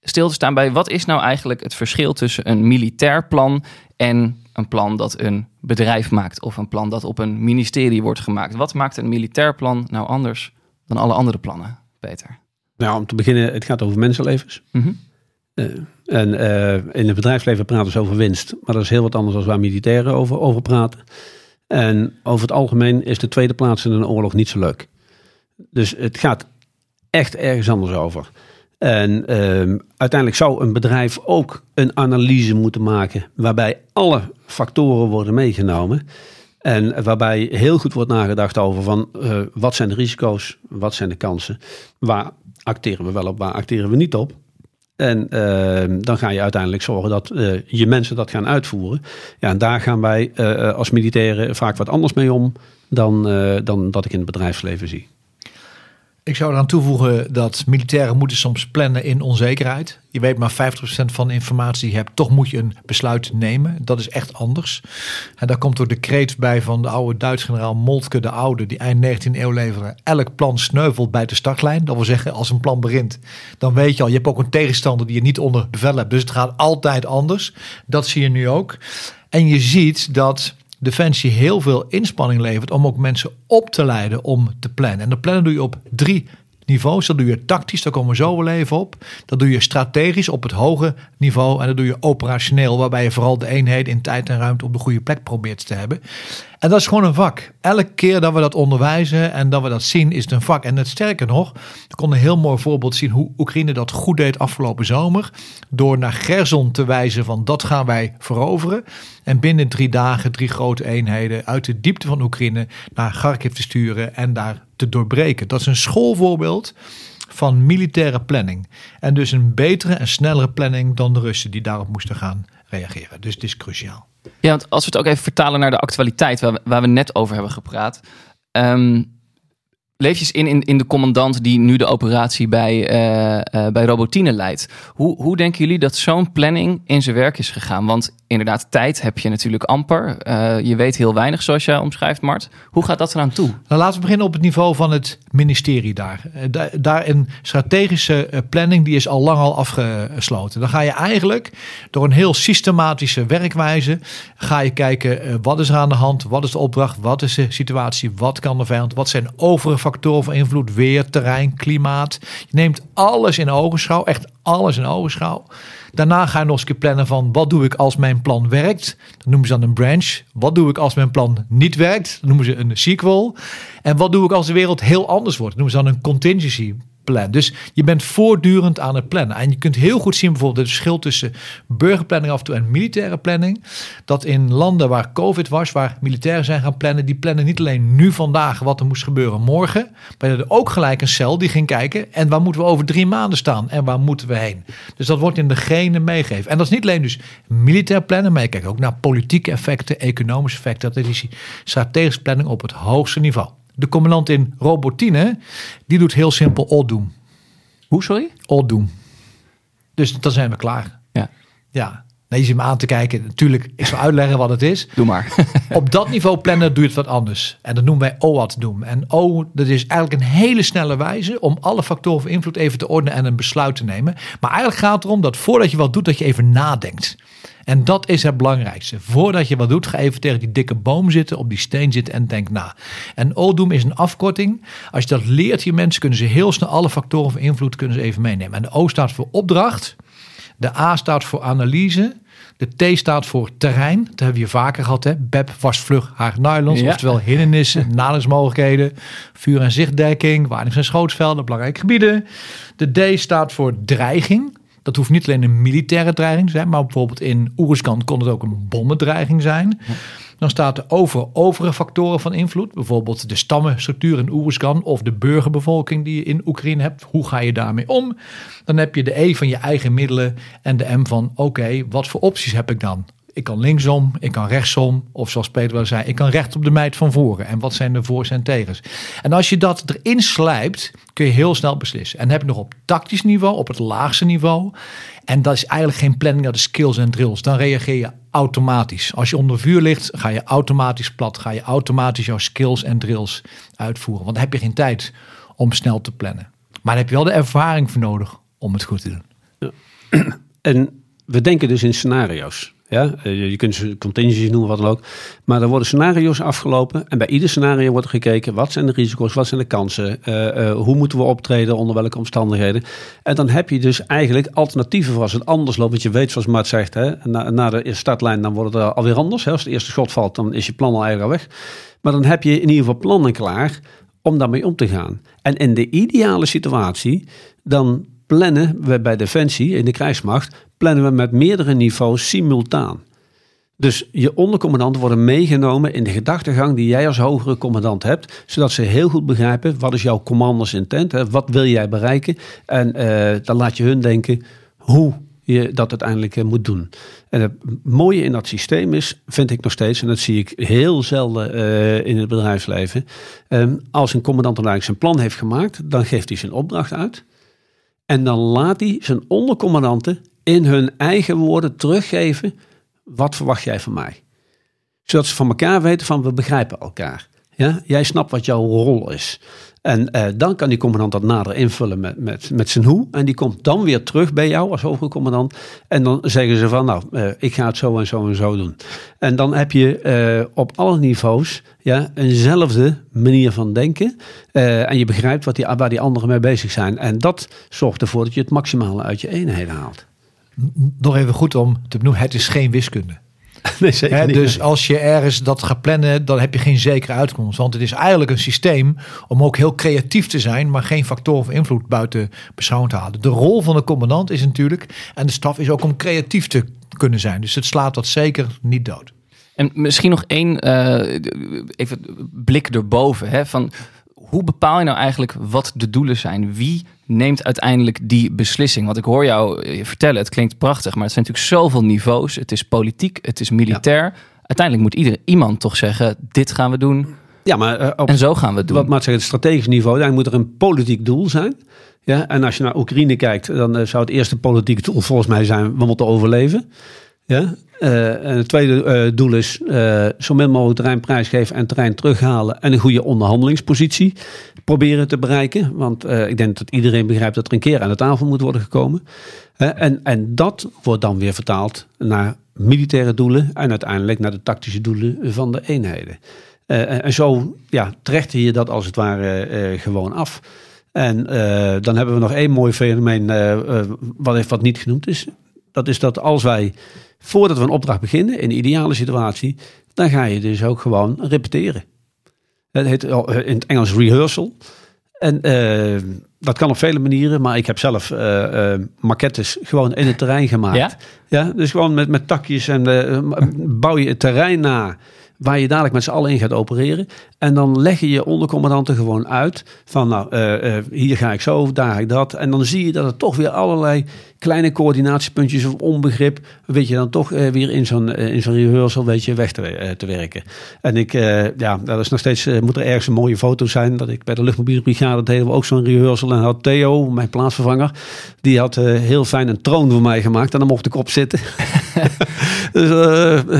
Speaker 6: stil te staan bij wat is nou eigenlijk het verschil tussen een militair plan en een plan dat een bedrijf maakt of een plan dat op een ministerie wordt gemaakt. Wat maakt een militair plan nou anders dan alle andere plannen, Peter?
Speaker 7: Nou, om te beginnen, het gaat over mensenlevens.
Speaker 6: Mhm.
Speaker 7: Eh, en eh, in het bedrijfsleven praten ze over winst. Maar dat is heel wat anders dan waar militairen over, over praten. En over het algemeen is de tweede plaats in een oorlog niet zo leuk. Dus het gaat echt ergens anders over. En ehm, uiteindelijk zou een bedrijf ook een analyse moeten maken waarbij alle factoren worden meegenomen. En waarbij heel goed wordt nagedacht over van eh, wat zijn de risico's, wat zijn de kansen, waar acteren we wel op, waar acteren we niet op. En uh, dan ga je uiteindelijk zorgen dat uh, je mensen dat gaan uitvoeren. Ja, en daar gaan wij uh, als militairen vaak wat anders mee om dan, dan dat ik in het bedrijfsleven zie.
Speaker 8: Ik zou eraan toevoegen dat militairen moeten soms plannen in onzekerheid. Je weet maar 50% van de informatie die je hebt, toch moet je een besluit nemen. Dat is echt anders. En daar komt door de kreet bij van de oude Duits generaal Moltke de Oude, die eind 19e eeuw leverde. Elk plan sneuvelt bij de startlijn. Dat wil zeggen, als een plan begint, dan weet je al, je hebt ook een tegenstander die je niet onder bevel hebt. Dus het gaat altijd anders. Dat zie je nu ook. En je ziet dat Defensie heel veel inspanning levert om ook mensen op te leiden om te plannen. En dat plannen doe je op drie niveaus. Dat doe je tactisch, daar komen we zo wel even op. Dat doe je strategisch op het hoge niveau. En dat doe je operationeel, waarbij je vooral de eenheid in tijd en ruimte op de goede plek probeert te hebben. En dat is gewoon een vak. Elke keer dat we dat onderwijzen en dat we dat zien, is het een vak. En het sterker nog, ik kon een heel mooi voorbeeld zien hoe Oekraïne dat goed deed afgelopen zomer. Door naar Gerson te wijzen van dat gaan wij veroveren. En binnen drie dagen drie grote eenheden uit de diepte van Oekraïne naar Kharkiv te sturen en daar te doorbreken. Dat is een schoolvoorbeeld van militaire planning. En dus een betere en snellere planning dan de Russen die daarop moesten gaan reageren. Dus het is cruciaal.
Speaker 6: Ja, want als we het ook even vertalen naar de actualiteit waar we, waar we net over hebben gepraat. Um, leef je eens in, in, in de commandant die nu de operatie bij, uh, uh, bij Robotine leidt. Hoe, hoe denken jullie dat zo'n planning in zijn werk is gegaan? Want inderdaad, tijd heb je natuurlijk amper. Uh, je weet heel weinig, zoals jij omschrijft, Mart. Hoe gaat dat eraan toe?
Speaker 8: Nou, laten we beginnen op het niveau van het ministerie daar. Daar, daar een strategische planning, die is al lang al afgesloten. Dan ga je eigenlijk door een heel systematische werkwijze... ga je kijken, wat is er aan de hand? Wat is de opdracht? Wat is de situatie? Wat kan de vijand? Wat zijn overige factoren van invloed, weer, terrein, klimaat. Je neemt alles in ogenschouw, echt alles in ogenschouw. Daarna ga je nog eens plannen van wat doe ik als mijn plan werkt. Dat noemen ze dan een branch. Wat doe ik als mijn plan niet werkt? Dat noemen ze een sequel. En wat doe ik als de wereld heel anders wordt? Dat noemen ze dan een contingency Dus je bent voortdurend aan het plannen. En je kunt heel goed zien bijvoorbeeld het verschil tussen burgerplanning af en toe en militaire planning. Dat in landen waar COVID was, waar militairen zijn gaan plannen, die plannen niet alleen nu vandaag wat er moest gebeuren morgen, maar er ook gelijk een cel die ging kijken en waar moeten we over drie maanden staan en waar moeten we heen. Dus dat wordt in de genen meegegeven. En dat is niet alleen dus militair plannen, maar je kijkt ook naar politieke effecten, economische effecten. Dat is strategische planning op het hoogste niveau. De commandant in Robotine, die doet heel simpel all doom.
Speaker 6: Hoe, sorry?
Speaker 8: All doom. Dus dan zijn we klaar.
Speaker 6: Ja.
Speaker 8: Ja. Nee, je zit me aan te kijken. Natuurlijk, ik zal uitleggen wat het is.
Speaker 6: Doe maar.
Speaker 8: Op dat niveau plannen doe je het wat anders. En dat noemen wij OWAT doen. En O, dat is eigenlijk een hele snelle wijze om alle factoren van invloed even te ordenen en een besluit te nemen. Maar eigenlijk gaat het erom dat voordat je wat doet, dat je even nadenkt. En dat is het belangrijkste. Voordat je wat doet, ga even tegen die dikke boom zitten, op die steen zitten en denk na. En ODOOM is een afkorting. Als je dat leert je mensen, kunnen ze heel snel alle factoren van invloed kunnen ze even meenemen. En de O staat voor opdracht. De A staat voor analyse. De T staat voor terrein. Dat hebben we hier vaker gehad. Hè? BEP, was vlug, haar nylons. Ja. Oftewel hindernissen, naderingsmogelijkheden, vuur- en zichtdekking, waarnemings- en schootsvelden, belangrijke gebieden. De D staat voor dreiging. Dat hoeft niet alleen een militaire dreiging te zijn, maar bijvoorbeeld in Oeruzkan kon het ook een bommendreiging zijn. Dan staat er over overige factoren van invloed, bijvoorbeeld de stammenstructuur in Oeruzkan of de burgerbevolking die je in Oekraïne hebt. Hoe ga je daarmee om? Dan heb je de E van je eigen middelen en de M van oké, wat voor opties heb ik dan? Ik kan linksom, ik kan rechtsom. Of zoals Peter wel zei, ik kan recht op de meid van voren. En wat zijn de voor's en tegens? En als je dat erin slijpt, kun je heel snel beslissen. En heb je nog op tactisch niveau, op het laagste niveau. En dat is eigenlijk geen planning, dat is skills en drills. Dan reageer je automatisch. Als je onder vuur ligt, ga je automatisch plat. Ga je automatisch jouw skills en drills uitvoeren. Want dan heb je geen tijd om snel te plannen. Maar dan heb je wel de ervaring voor nodig om het goed te doen.
Speaker 7: En we denken dus in scenario's. Ja, eh, je kunt ze contingencies noemen, wat dan ook. Maar er worden scenario's afgelopen. En bij ieder scenario wordt gekeken, wat zijn de risico's, wat zijn de kansen? Uh, uh, hoe moeten we optreden, onder welke omstandigheden? En dan heb je dus eigenlijk alternatieven voor als het anders loopt. Want je weet, zoals Maart zegt, hè, na, de startlijn dan wordt het alweer anders. Als het eerste schot valt, dan is je plan al eigenlijk al weg. Maar dan heb je in ieder geval plannen klaar om daarmee om te gaan. En in de ideale situatie, dan plannen we bij Defensie in de krijgsmacht plannen we met meerdere niveaus simultaan. Dus je ondercommandanten worden meegenomen in de gedachtegang die jij als hogere commandant hebt, zodat ze heel goed begrijpen wat is jouw commanders intent, hè? wat wil jij bereiken. En uh, dan laat je hun denken, hoe je dat uiteindelijk eh, moet doen. En het mooie in dat systeem is, vind ik nog steeds, en dat zie ik heel zelden eh, in het bedrijfsleven. ehm, als een commandant dan eigenlijk zijn plan heeft gemaakt, dan geeft hij zijn opdracht uit. En dan laat hij zijn ondercommandanten in hun eigen woorden teruggeven. Wat verwacht jij van mij? Zodat ze van elkaar weten van we begrijpen elkaar. Ja? Jij snapt wat jouw rol is. En eh, dan kan die commandant dat nader invullen met, met, met zijn hoe. En die komt dan weer terug bij jou als hoofdcommandant. En dan zeggen ze van nou, eh, ik ga het zo en zo en zo doen. En dan heb je eh, op alle niveaus ja, eenzelfde manier van denken. Eh, en je begrijpt wat die, waar die anderen mee bezig zijn. En dat zorgt ervoor dat je het maximale uit je eenheden haalt.
Speaker 8: Nog even goed om te benoemen, het is geen wiskunde.
Speaker 7: Nee, zeker niet.
Speaker 8: dus als je ergens dat gaat plannen, dan heb je geen zekere uitkomst. Want het is eigenlijk een systeem om ook heel creatief te zijn, maar geen factor van invloed buiten beschouwing te halen. De rol van de commandant is natuurlijk, en de staf is ook om creatief te kunnen zijn. Dus het slaat dat zeker niet dood.
Speaker 6: En misschien nog één eh, even blik erboven. Hè, van hoe bepaal je nou eigenlijk wat de doelen zijn? Wie neemt uiteindelijk die beslissing? Want ik hoor jou eh, vertellen, het klinkt prachtig, maar het zijn natuurlijk zoveel niveaus. Het is politiek, het is militair. Uiteindelijk moet ieder, iemand toch zeggen, dit gaan we doen
Speaker 7: Ja, maar eh, op
Speaker 6: en zo gaan we het doen.
Speaker 7: wat maat zeggen, het strategisch niveau, daar moet er een politiek doel zijn. Ja, en als je naar Oekraïne kijkt, dan eh, zou het eerste politieke doel volgens mij zijn, we moeten overleven. Ja? Eh, en het tweede eh, doel is eh, zo min mogelijk terrein prijsgeven en terrein terughalen en een goede onderhandelingspositie proberen te bereiken. Want ik denk dat iedereen begrijpt dat er een keer aan de tafel moet worden gekomen. En, en dat wordt dan weer vertaald naar militaire doelen en uiteindelijk naar de tactische doelen van de eenheden. En- zo ja, je dat als het ware gewoon af. En dan hebben we nog één mooi fenomeen wat, wat niet genoemd is. Dat is dat als wij, voordat we een opdracht beginnen, in de ideale situatie, dan ga je dus ook gewoon repeteren. Het heet eh, in het Engels rehearsal. En eh, dat kan op vele manieren, maar ik heb zelf eh, maquettes gewoon in het terrein gemaakt.
Speaker 6: Ja?
Speaker 7: Ja, dus gewoon met, met takjes en bouw je het terrein na waar je dadelijk met z'n allen in gaat opereren. En dan leg je je ondercommandanten gewoon uit van nou, eh, eh, hier ga ik zo, daar ga ik dat. En dan zie je dat er toch weer allerlei kleine coördinatiepuntjes of onbegrip, weet je dan toch eh, weer in zo'n in zo'n rehearsal weet je weg te, werken. En ik, ja, dat is nog steeds, moet er ergens een mooie foto zijn, dat ik bij de luchtmobiele brigade, dat deden we ook zo'n rehearsal. En had Theo, mijn plaatsvervanger, die had heel fijn een troon voor mij gemaakt en dan mocht ik op zitten. dus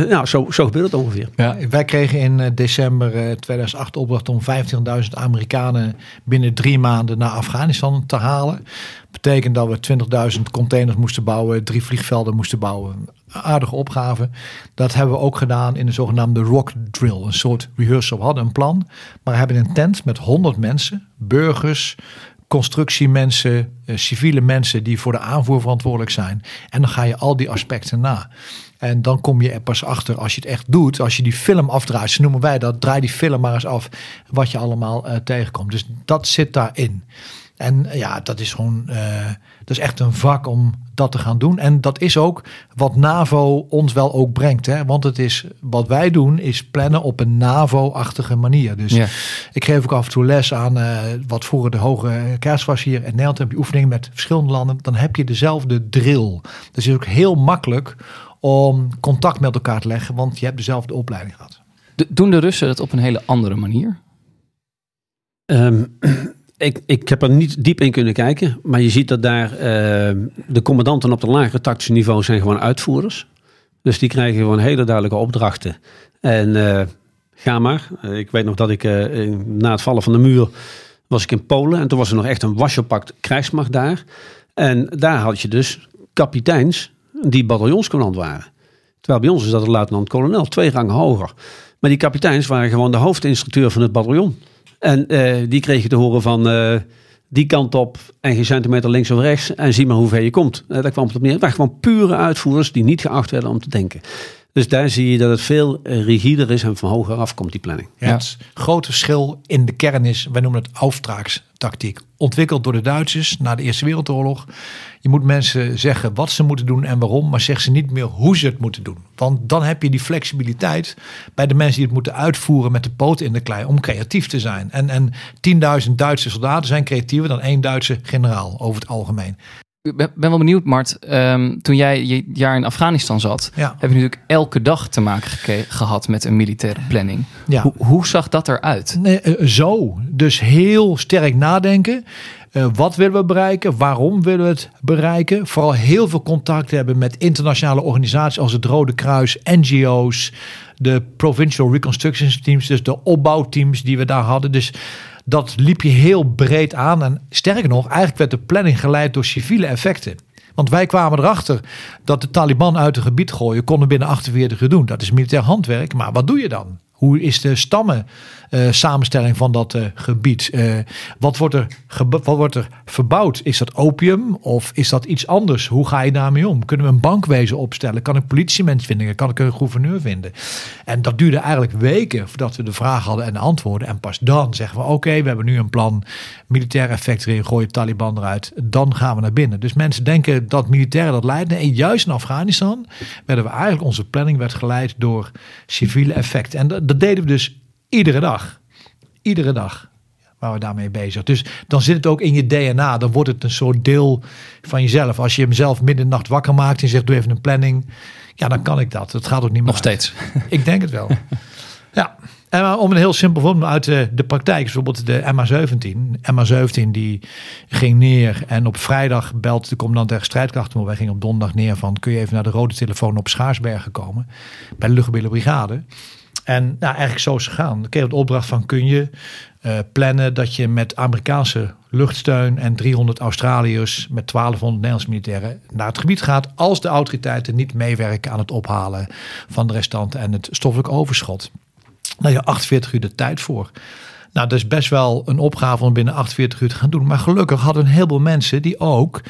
Speaker 7: ja, zo, zo gebeurt het ongeveer.
Speaker 8: Ja, wij kregen in eh, december eh, 2008 de opdracht om 25.000 Amerikanen binnen drie maanden naar Afghanistan te halen. Betekent dat we 20.000 containers moesten bouwen, drie vliegvelden moesten bouwen. Aardige opgave. Dat hebben we ook gedaan in de zogenaamde rock drill, een soort rehearsal. We hadden een plan, maar we hebben een tent met 100 mensen, burgers, constructiemensen, eh, civiele mensen die voor de aanvoer verantwoordelijk zijn. En dan ga je al die aspecten na. En dan kom je er pas achter als je het echt doet. Als je die film afdraait, zo noemen wij dat. Draai die film maar eens af wat je allemaal eh, tegenkomt. Dus dat zit daarin. En eh, ja, dat is gewoon, eh, dat is echt een vak om dat te gaan doen. En dat is ook wat NAVO ons wel ook brengt. Hè? Want het is, wat wij doen is plannen op een NAVO-achtige manier. Dus
Speaker 6: Ja.
Speaker 8: ik geef ook af en toe les aan wat vroeger de hoge kerst was hier in Nederland. Heb je oefeningen met verschillende landen. Dan heb je dezelfde drill. Dus het is ook heel makkelijk om contact met elkaar te leggen. Want je hebt dezelfde opleiding gehad.
Speaker 6: Doen de Russen het op een hele andere manier?
Speaker 7: Ehm, ik, ik heb er niet diep in kunnen kijken, maar je ziet dat daar ehm, de commandanten op de lagere tactische niveau zijn gewoon uitvoerders. Dus die krijgen gewoon hele duidelijke opdrachten. En eh, ga maar. Eh, ik weet nog dat ik eh, in- na het vallen van de muur was ik in Polen en toen was er nog echt een wasjepakt krijgsmacht daar. En daar had je dus kapiteins die bataljonscommandant waren. Terwijl bij ons is dat een luitenant-kolonel, twee rangen hoger. Maar die kapiteins waren gewoon de hoofdinstructeur van het bataljon. En eh, die kregen te horen van eh, die kant op en geen centimeter links of rechts en zie maar hoe ver je komt. Eh, daar kwam het op neer. Het waren gewoon pure uitvoerders die niet geacht werden om te denken. Dus daar zie je dat het veel eh, rigider is en van hoger af komt die planning.
Speaker 8: Ja, Het grote verschil in de kern is, wij noemen het Auftragstactiek. Ontwikkeld door de Duitsers na de Eerste Wereldoorlog. Je moet mensen zeggen wat ze moeten doen en waarom, maar zeg ze niet meer hoe ze het moeten doen. Want dan heb je die flexibiliteit bij de mensen die het moeten uitvoeren met de poten in de klei om creatief te zijn. En, en 10.000 Duitse soldaten zijn creatiever dan één Duitse generaal over het algemeen.
Speaker 6: Ik ben, wel benieuwd, Mart. Ehm, toen jij je jaar in Afghanistan zat,
Speaker 8: Ja.
Speaker 6: heb je natuurlijk elke dag te maken gehad met een militaire planning.
Speaker 8: Ja.
Speaker 6: Hoe, hoe zag dat eruit?
Speaker 8: Nee, eh, zo. Dus heel sterk nadenken. Eh, wat willen we bereiken? Waarom willen we het bereiken? Vooral heel veel contact hebben met internationale organisaties als het Rode Kruis, NGO's, de Provincial Reconstruction Teams, dus de opbouwteams die we daar hadden. Dus dat liep je heel breed aan. En sterker nog, eigenlijk werd de planning geleid door civiele effecten. Want wij kwamen erachter dat de Taliban uit het gebied gooien konden binnen 48 uur doen. Dat is militair handwerk. Maar wat doe je dan? Hoe is de stammen eh, samenstelling van dat eh, gebied? Eh, wat, wordt er wat wordt er verbouwd? Is dat opium of is dat iets anders? Hoe ga je daarmee om? Kunnen we een bankwezen opstellen? Kan ik politiemens vinden? Kan ik een gouverneur vinden? En dat duurde eigenlijk weken voordat we de vraag hadden en de antwoorden. En pas dan zeggen we: oké, we hebben nu een plan. Militair effect erin, gooi Taliban eruit. Dan gaan we naar binnen. Dus mensen denken dat militairen dat leiden. Nee, juist in Afghanistan werden we eigenlijk, onze planning werd geleid door civiele effecten. En dat, dat deden we dus iedere dag. Iedere dag waren we daarmee bezig. Dus dan zit het ook in je DNA. Dan wordt het een soort deel van jezelf. Als je hem zelf midden nacht wakker maakt en zegt: doe even een planning. Ja, dan kan ik dat. Het gaat ook niet meer
Speaker 6: Nog
Speaker 8: uit.
Speaker 6: steeds.
Speaker 8: Ik denk het wel. ja. En om een heel simpel voorbeeld uit de, de praktijk, bijvoorbeeld de MH17. MH17 die ging neer en op vrijdag belt de commandant der strijdkrachten. Maar wij gingen op donderdag neer van kun je even naar de rode telefoon op Schaarsbergen komen. Bij de luchtmobiele brigade. En nou, eigenlijk zo is het gegaan. Kreeg de opdracht van kun je eh, plannen dat je met Amerikaanse luchtsteun en 300 Australiërs met 1200 Nederlandse militairen naar het gebied gaat als de autoriteiten niet meewerken aan het ophalen van de restanten en het stoffelijk overschot. Nou ja, 48 uur de tijd voor. Nou, dat is best wel een opgave om binnen 48 uur te gaan doen. Maar gelukkig hadden een heleboel mensen die ook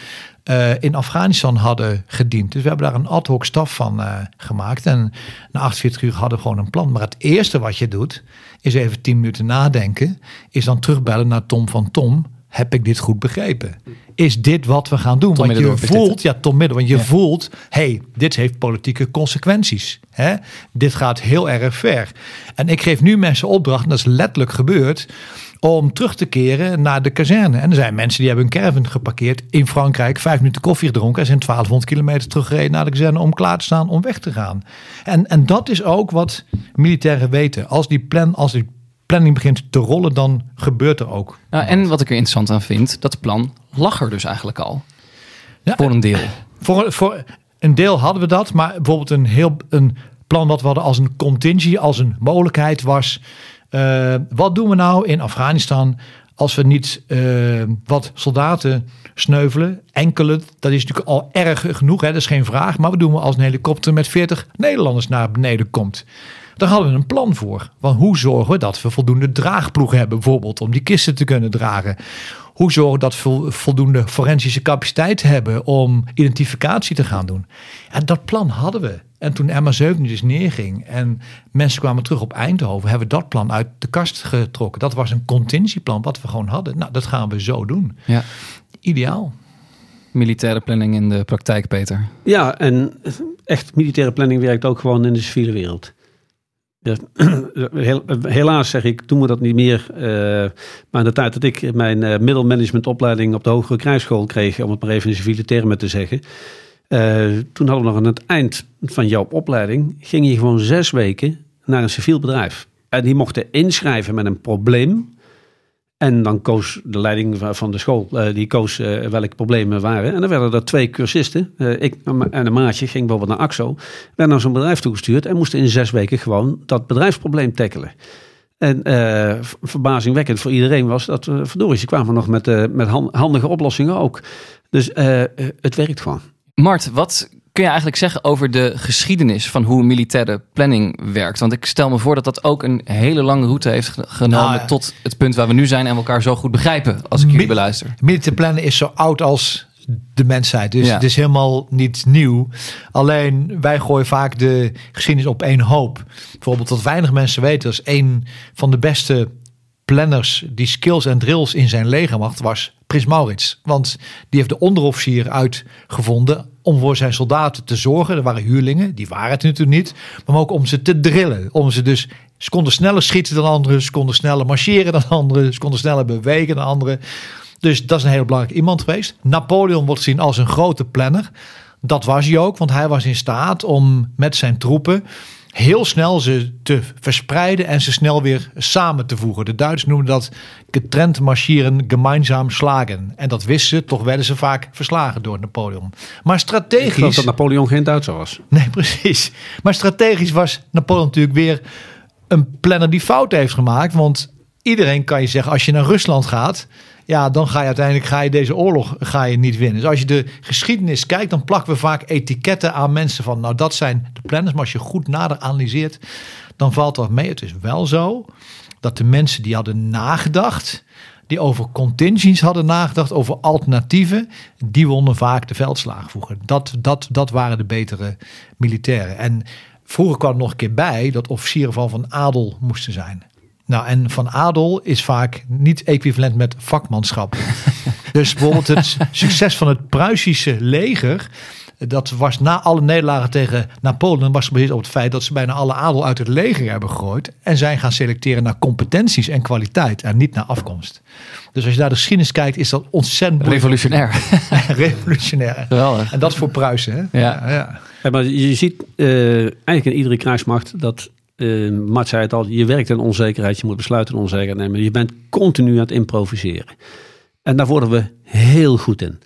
Speaker 8: eh, in Afghanistan hadden gediend. Dus we hebben daar een ad hoc staf van eh, gemaakt. En na 48 uur hadden we gewoon een plan. Maar het eerste wat je doet, is even 10 minuten nadenken. Is dan terugbellen naar Tom van Tom. Heb ik dit goed begrepen? Is dit wat we gaan doen?
Speaker 6: Tom
Speaker 8: want je voelt, ja, Tom Middel, want je voelt, hey, dit heeft politieke consequenties. Hè? Dit gaat heel erg ver. En ik geef nu mensen opdracht, en dat is letterlijk gebeurd, om terug te keren naar de kazerne. En er zijn mensen die hebben een caravan geparkeerd in Frankrijk, vijf minuten koffie gedronken en zijn 1200 kilometer teruggereden naar de kazerne om klaar te staan om weg te gaan. En, en dat is ook wat militairen weten. Als die plan, als die planning begint te rollen, dan gebeurt er ook.
Speaker 6: Nou, en wat ik er interessant aan vind, dat plan lag er dus eigenlijk al.
Speaker 8: Ja.
Speaker 6: Voor een deel.
Speaker 8: Voor, voor een deel hadden we dat, maar bijvoorbeeld een heel een plan wat we hadden als een contingency, als een mogelijkheid was. eh, wat doen we nou in Afghanistan als we niet eh, wat soldaten sneuvelen? Enkele, dat is natuurlijk al erg genoeg, hè, dat is geen vraag. Maar wat doen we als een helikopter met 40 Nederlanders naar beneden komt? Daar hadden we een plan voor. Want hoe zorgen we dat we voldoende draagploegen hebben, bijvoorbeeld, om die kisten te kunnen dragen? Hoe zorgen we dat we vol- voldoende forensische capaciteit hebben om identificatie te gaan doen? En dat plan hadden we. En toen MH17 dus neerging en mensen kwamen terug op Eindhoven, hebben we dat plan uit de kast getrokken. Dat was een contintieplan wat we gewoon hadden. Nou, dat gaan we zo doen.
Speaker 6: Ja.
Speaker 8: Ideaal.
Speaker 6: Militaire planning in de praktijk, Peter.
Speaker 7: Ja, en echt militaire planning werkt ook gewoon in de civiele wereld. Helaas zeg ik, doen we dat niet meer. Eh, maar in de tijd dat ik mijn eh, middelmanagementopleiding op de Hogere Krijgsschool kreeg, om het maar even in civiele termen te zeggen. eh, toen hadden we nog aan het eind van jouw opleiding, ging je gewoon zes weken naar een civiel bedrijf. En die mochten inschrijven met een probleem. En dan koos de leiding van- de school, eh, die koos eh, welke problemen waren. En dan werden er twee cursisten, eh, ik en een maatje, ging bijvoorbeeld naar AXO, werden naar zo'n bedrijf toegestuurd en moesten in zes weken gewoon dat bedrijfsprobleem tackelen. En verbazingwekkend voor iedereen was dat, uh, verdorie, ze kwamen nog met, met han- handige oplossingen ook. Dus het werkt gewoon.
Speaker 6: Mart, wat kun je eigenlijk zeggen over de geschiedenis van hoe militaire planning werkt? Want ik stel me voor dat dat ook een hele lange route heeft ge- genomen
Speaker 8: Nou
Speaker 6: tot het punt waar we nu zijn en we elkaar zo goed begrijpen als ik jullie beluister.
Speaker 8: Militair plannen is zo oud als de mensheid. Dus
Speaker 6: Ja.
Speaker 8: het is helemaal niet nieuw. Alleen wij gooien vaak de geschiedenis op één hoop. Bijvoorbeeld wat weinig mensen weten. Dat is een van de beste planners die skills en drills in zijn legermacht was Prins Maurits. Want die heeft de onderofficier uitgevonden om voor zijn soldaten te zorgen. Er waren huurlingen, die waren het natuurlijk niet. Maar ook om ze te drillen. Om ze dus, ze konden sneller schieten dan anderen. Ze konden sneller marcheren dan anderen. Ze konden sneller bewegen dan anderen. Dus dat is een heel belangrijk iemand geweest. Napoleon wordt gezien als een grote planner. Dat was hij ook, want hij was in staat om met zijn troepen heel snel ze te verspreiden en ze snel weer samen te voegen. De Duitsers noemen dat getrend marchieren, gemeinsam slagen. En dat wisten ze, toch werden ze vaak verslagen door Napoleon. Maar
Speaker 7: Ik
Speaker 8: strategisch...
Speaker 7: geloof dat Napoleon geen Duitser was.
Speaker 8: Nee, precies. Maar strategisch was Napoleon natuurlijk weer een planner die fouten heeft gemaakt. Want iedereen kan je zeggen, als je naar Rusland gaat, ja, dan ga je uiteindelijk ga je deze oorlog ga je niet winnen. Dus als je de geschiedenis kijkt, dan plakken we vaak etiketten aan mensen van, nou dat zijn de planners. Maar als je goed nader analyseert, dan valt dat mee. Het is wel zo dat de mensen die hadden nagedacht, die over contingencies hadden nagedacht, over alternatieven, die wonnen vaak de veldslagen vroeger. Dat, dat, dat waren de betere militairen. En vroeger kwam er nog een keer bij dat officieren van van adel moesten zijn. Nou, en van adel is vaak niet equivalent met vakmanschap. dus bijvoorbeeld het succes van het Pruisische leger. Dat was na alle nederlagen tegen Napoleon was gebaseerd op het feit dat ze bijna alle adel uit het leger hebben gegooid. En zijn gaan selecteren naar competenties en kwaliteit en niet naar afkomst. Dus als je naar de geschiedenis kijkt, is dat ontzettend
Speaker 6: Revolutionair.
Speaker 8: revolutionair.
Speaker 6: Geweldig.
Speaker 8: En dat is voor Pruisen. Hè?
Speaker 6: Ja.
Speaker 8: ja.
Speaker 7: Ja, maar je ziet eh, eigenlijk in iedere krijgsmacht dat, eh Mart zei het al, je werkt in onzekerheid, je moet besluiten in onzekerheid nemen. Je bent continu aan het improviseren. En daar worden we heel goed in.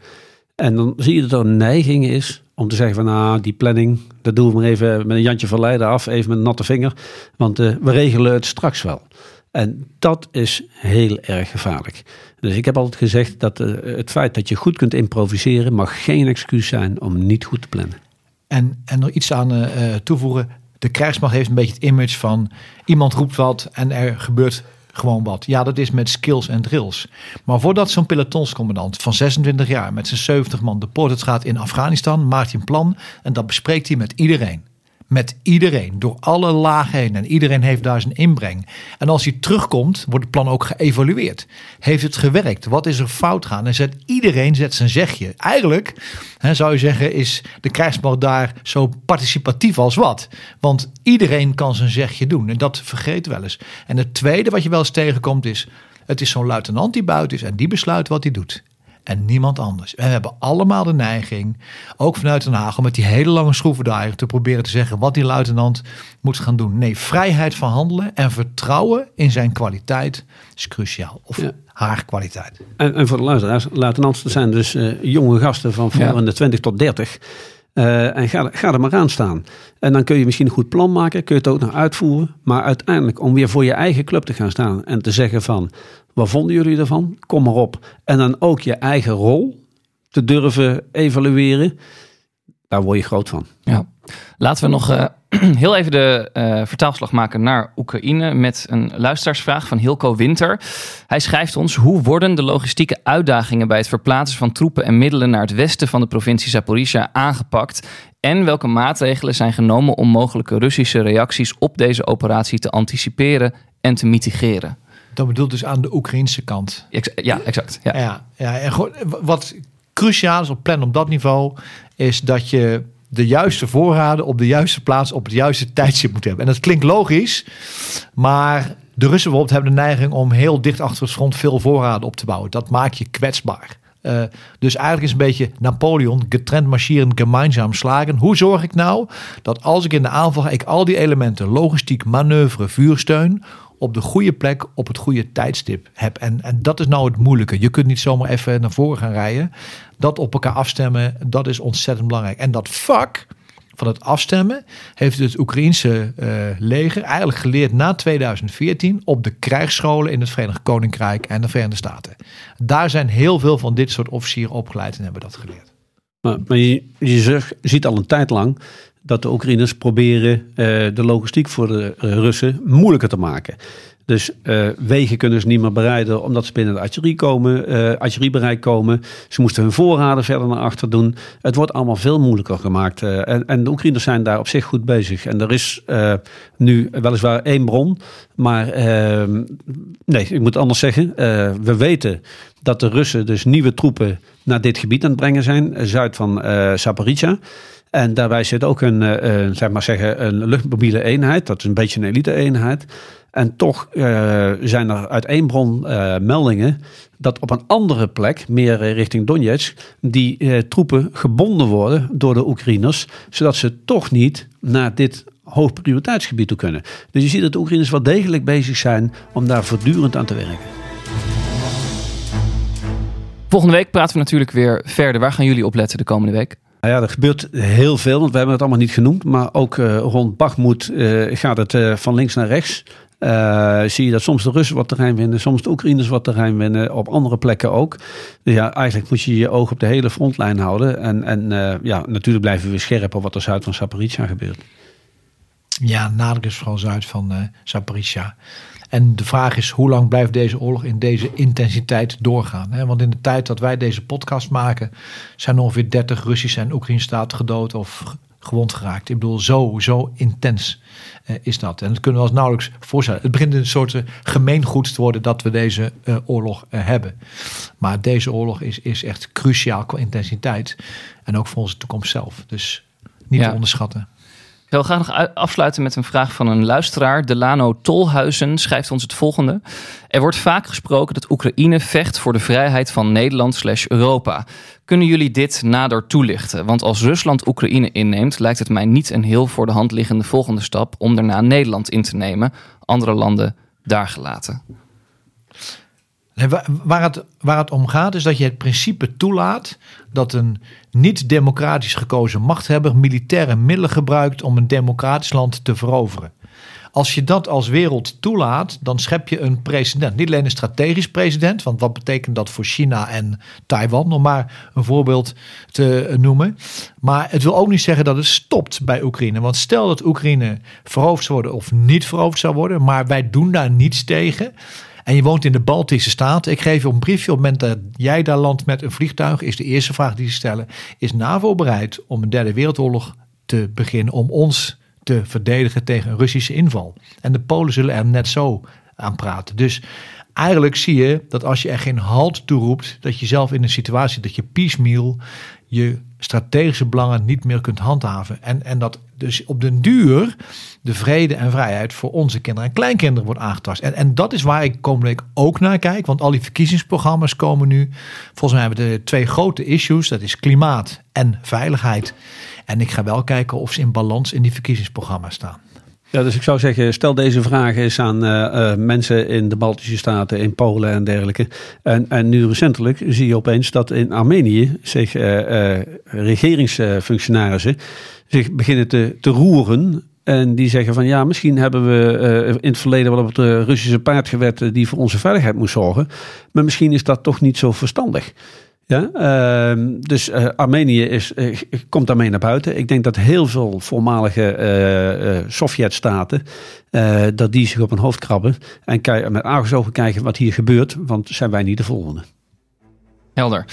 Speaker 7: En dan zie je dat er een neiging is om te zeggen van nou, die planning, dat doen we maar even met een Jantje van Leiden af, even met een natte vinger. Want eh, we regelen het straks wel. En dat is heel erg gevaarlijk. Dus ik heb altijd gezegd dat eh, het feit dat je goed kunt improviseren mag geen excuus zijn om niet goed te plannen.
Speaker 8: En, en nog iets aan eh, toevoegen. De krijgsmacht heeft een beetje het image van iemand roept wat en er gebeurt gewoon wat. Ja, dat is met skills en drills. Maar voordat zo'n pelotonscommandant van 26 jaar met zijn 70 man de poort gaat in Afghanistan, maakt hij een plan en dat bespreekt hij met iedereen. Met iedereen, door alle lagen heen. En iedereen heeft daar zijn inbreng. En als hij terugkomt, wordt het plan ook geëvalueerd. Heeft het gewerkt? Wat is er fout gaan? En zet, iedereen zet zijn zegje. Eigenlijk hè, zou je zeggen, is de krijgsmacht daar zo participatief als wat. Want iedereen kan zijn zegje doen. En dat vergeet wel eens. En het tweede wat je wel eens tegenkomt is... het is zo'n luitenant die buiten is en die besluit wat hij doet en niemand anders. En we hebben allemaal de neiging, ook vanuit Den Haag, om met die hele lange schroevendraaier te proberen te zeggen wat die luitenant moet gaan doen. Nee, vrijheid van handelen en vertrouwen in zijn kwaliteit is cruciaal. Of
Speaker 7: Ja.
Speaker 8: haar kwaliteit.
Speaker 7: En, en voor de luisteraars, luitenants zijn dus eh, jonge gasten van
Speaker 6: Ja.
Speaker 7: in de 20 tot 30. Eh, en ga, ga er maar aan staan. En dan kun je misschien een goed plan maken, kun je het ook nog uitvoeren. Maar uiteindelijk om weer voor je eigen club te gaan staan en te zeggen van, wat vonden jullie ervan? Kom maar op. En dan ook je eigen rol te durven evalueren. Daar word je groot van.
Speaker 6: Ja. Laten we nog eh, heel even de eh, vertaalslag maken naar Oekraïne met een luisteraarsvraag van Hilco Winter. Hij schrijft ons: hoe worden de logistieke uitdagingen bij het verplaatsen van troepen en middelen naar het westen van de provincie Zaporizhia aangepakt? En welke maatregelen zijn genomen om mogelijke Russische reacties op deze operatie te anticiperen en te mitigeren?
Speaker 8: Dat bedoelt dus aan de Oekraïnse kant.
Speaker 6: Ja, exact. Ja.
Speaker 8: Ja, ja en gewoon, wat cruciaal is op plan op dat niveau, is dat je de juiste voorraden op de juiste plaats op het juiste tijdstip moet hebben. En dat klinkt logisch, maar de Russen bijvoorbeeld hebben de neiging om heel dicht achter het front veel voorraden op te bouwen. Dat maakt je kwetsbaar. Eh, dus eigenlijk is een beetje Napoleon, getrend marchieren, gemeinsam slagen. Hoe zorg ik nou dat als ik in de aanval ga, ik al die elementen, logistiek, manoeuvre, vuursteun, op de goede plek, op het goede tijdstip heb. En, en dat is nou het moeilijke. Je kunt niet zomaar even naar voren gaan rijden. Dat op elkaar afstemmen, dat is ontzettend belangrijk. En dat vak van het afstemmen heeft het Oekraïense eh, leger eigenlijk geleerd na 2014 op de krijgsscholen in het Verenigd Koninkrijk en de Verenigde Staten. Daar zijn heel veel van dit soort officieren opgeleid en hebben dat geleerd.
Speaker 7: Maar, maar je, je ziet al een tijd lang dat de Oekraïners proberen eh, de logistiek voor de eh, Russen moeilijker te maken. Dus eh, wegen kunnen ze niet meer bereiden omdat ze binnen de artillerie komen, artilleriebereik komen. Ze moesten hun voorraden verder naar achter doen. Het wordt allemaal veel moeilijker gemaakt. en, en de Oekraïners zijn daar op zich goed bezig. En er is nu weliswaar één bron, maar eh, nee, ik moet anders zeggen. We weten dat de Russen dus nieuwe troepen naar dit gebied aan het brengen zijn, zuid van eh Zaporizhia. En daarbij zit ook een, eh, een, zeg maar zeggen, een luchtmobiele eenheid. Dat is een beetje een elite-eenheid. En toch eh, zijn er uit één bron eh, meldingen dat op een andere plek, meer richting Donetsk, die troepen gebonden worden door de Oekraïners, zodat ze toch niet naar dit hoog prioriteitsgebied toe kunnen. Dus je ziet dat de Oekraïners wel degelijk bezig zijn om daar voortdurend aan te werken.
Speaker 6: Volgende week praten we natuurlijk weer verder. Waar gaan jullie op letten de komende week?
Speaker 7: Nou ja, er gebeurt heel veel, want we hebben het allemaal niet genoemd. Maar ook eh, rond Bakhmut eh, gaat het eh, van links naar rechts. Zie je dat soms de Russen wat terrein winnen, soms de Oekraïners wat terrein winnen, op andere plekken ook. Dus ja, eigenlijk moet je je oog op de hele frontlijn houden. En, en ja, natuurlijk blijven we scherp op wat er zuid van Zaporizhia gebeurt.
Speaker 8: Ja, nadruk is vooral zuid van uh, Zaporizhia. En de vraag is, hoe lang blijft deze oorlog in deze intensiteit doorgaan? Hè? Want in de tijd dat wij deze podcast maken, zijn ongeveer 30 Russische en Oekraïnse staten gedood of gewond geraakt. Ik bedoel, zo, zo intens uh, is dat. En dat kunnen we ons nauwelijks voorstellen. Het begint een soort uh, gemeengoed te worden dat we deze uh, oorlog hebben. Maar deze oorlog is, is echt cruciaal qua intensiteit. En ook voor onze toekomst zelf. Dus niet ja. te onderschatten.
Speaker 6: Ik wil graag nog afsluiten met een vraag van een luisteraar. Delano Tolhuizen schrijft ons het volgende. Er wordt vaak gesproken dat Oekraïne vecht voor de vrijheid van Nederland slash Europa. Kunnen jullie dit nader toelichten? Want als Rusland Oekraïne inneemt, lijkt het mij niet een heel voor de hand liggende volgende stap om daarna Nederland in te nemen. Andere landen daar gelaten.
Speaker 8: Waar, het, waar het om gaat is dat je het principe toelaat dat een niet democratisch gekozen machthebber militaire middelen gebruikt om een democratisch land te veroveren. Als je dat als wereld toelaat, dan schep je een precedent. Niet alleen een strategisch precedent, want wat betekent dat voor China en Taiwan, om maar een voorbeeld te noemen. Maar het wil ook niet zeggen dat het stopt bij Oekraïne. Want stel dat Oekraïne veroverd zou worden of niet veroverd zou worden, maar wij doen daar niets tegen. En je woont in de Baltische Staten. Ik geef je een briefje op het moment dat jij daar landt met een vliegtuig. Is de eerste vraag die ze stellen. Is NAVO bereid om een derde wereldoorlog te beginnen om ons te verdedigen tegen een Russische inval? En de Polen zullen er net zo aan praten. Dus eigenlijk zie je dat als je er geen halt toe roept, dat je zelf in een situatie dat je piecemeal je strategische belangen niet meer kunt handhaven. En, en dat dus op den duur de vrede en vrijheid voor onze kinderen en kleinkinderen wordt aangetast. En, en dat is waar ik komende week ook naar kijk. Want al die verkiezingsprogramma's komen nu. Volgens mij hebben de twee grote issues. Dat is klimaat en veiligheid. En ik ga wel kijken of ze in balans in die verkiezingsprogramma's staan.
Speaker 7: Ja, dus ik zou zeggen, stel deze vragen eens aan uh, uh, mensen in de Baltische Staten, in Polen en dergelijke. En, en nu recentelijk zie je opeens dat in Armenië zich uh, regeringsfunctionarissen zich beginnen te, te roeren. En die zeggen van ja, misschien hebben we in het verleden wel op het Russische paard gewet die voor onze veiligheid moest zorgen. Maar misschien is dat toch niet zo verstandig. Ja, uh, dus uh, Armenië is, uh, komt daarmee naar buiten. Ik denk dat heel veel voormalige uh, Sovjet-staten, dat die zich op hun hoofd krabben en met argusogen kijken wat hier gebeurt, want zijn wij niet de volgende.
Speaker 6: Helder.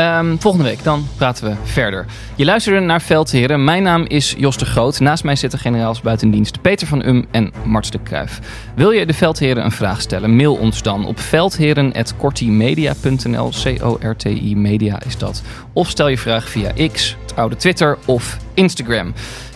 Speaker 6: Um, volgende week dan praten we verder. Je luisterde naar Veldheren. Mijn naam is Jos de Groot. Naast mij zitten generaals buitendienst Peter van Um en Mart de Kruif. Wil je de Veldheren een vraag stellen? Mail ons dan op veldheren.cortimedia.nl. C-O-R-T-I media is dat. Of stel je vraag via X, het oude Twitter of Instagram.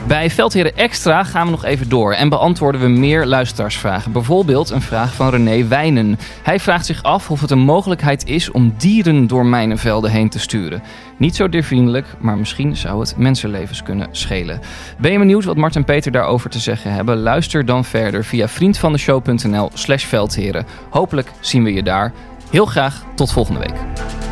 Speaker 6: Bij Veldheren Extra gaan we nog even door en beantwoorden we meer luisteraarsvragen. Bijvoorbeeld een vraag van René Wijnen. Hij vraagt zich af of het een mogelijkheid is om dieren door mijnenvelden heen sturen. Niet zo diervriendelijk, maar misschien zou het mensenlevens kunnen schelen. Ben je benieuwd wat Mart en Peter daarover te zeggen hebben? Luister dan verder via vriendvandeshow.nl slash veldheren. Hopelijk zien we je daar. Heel graag tot volgende week.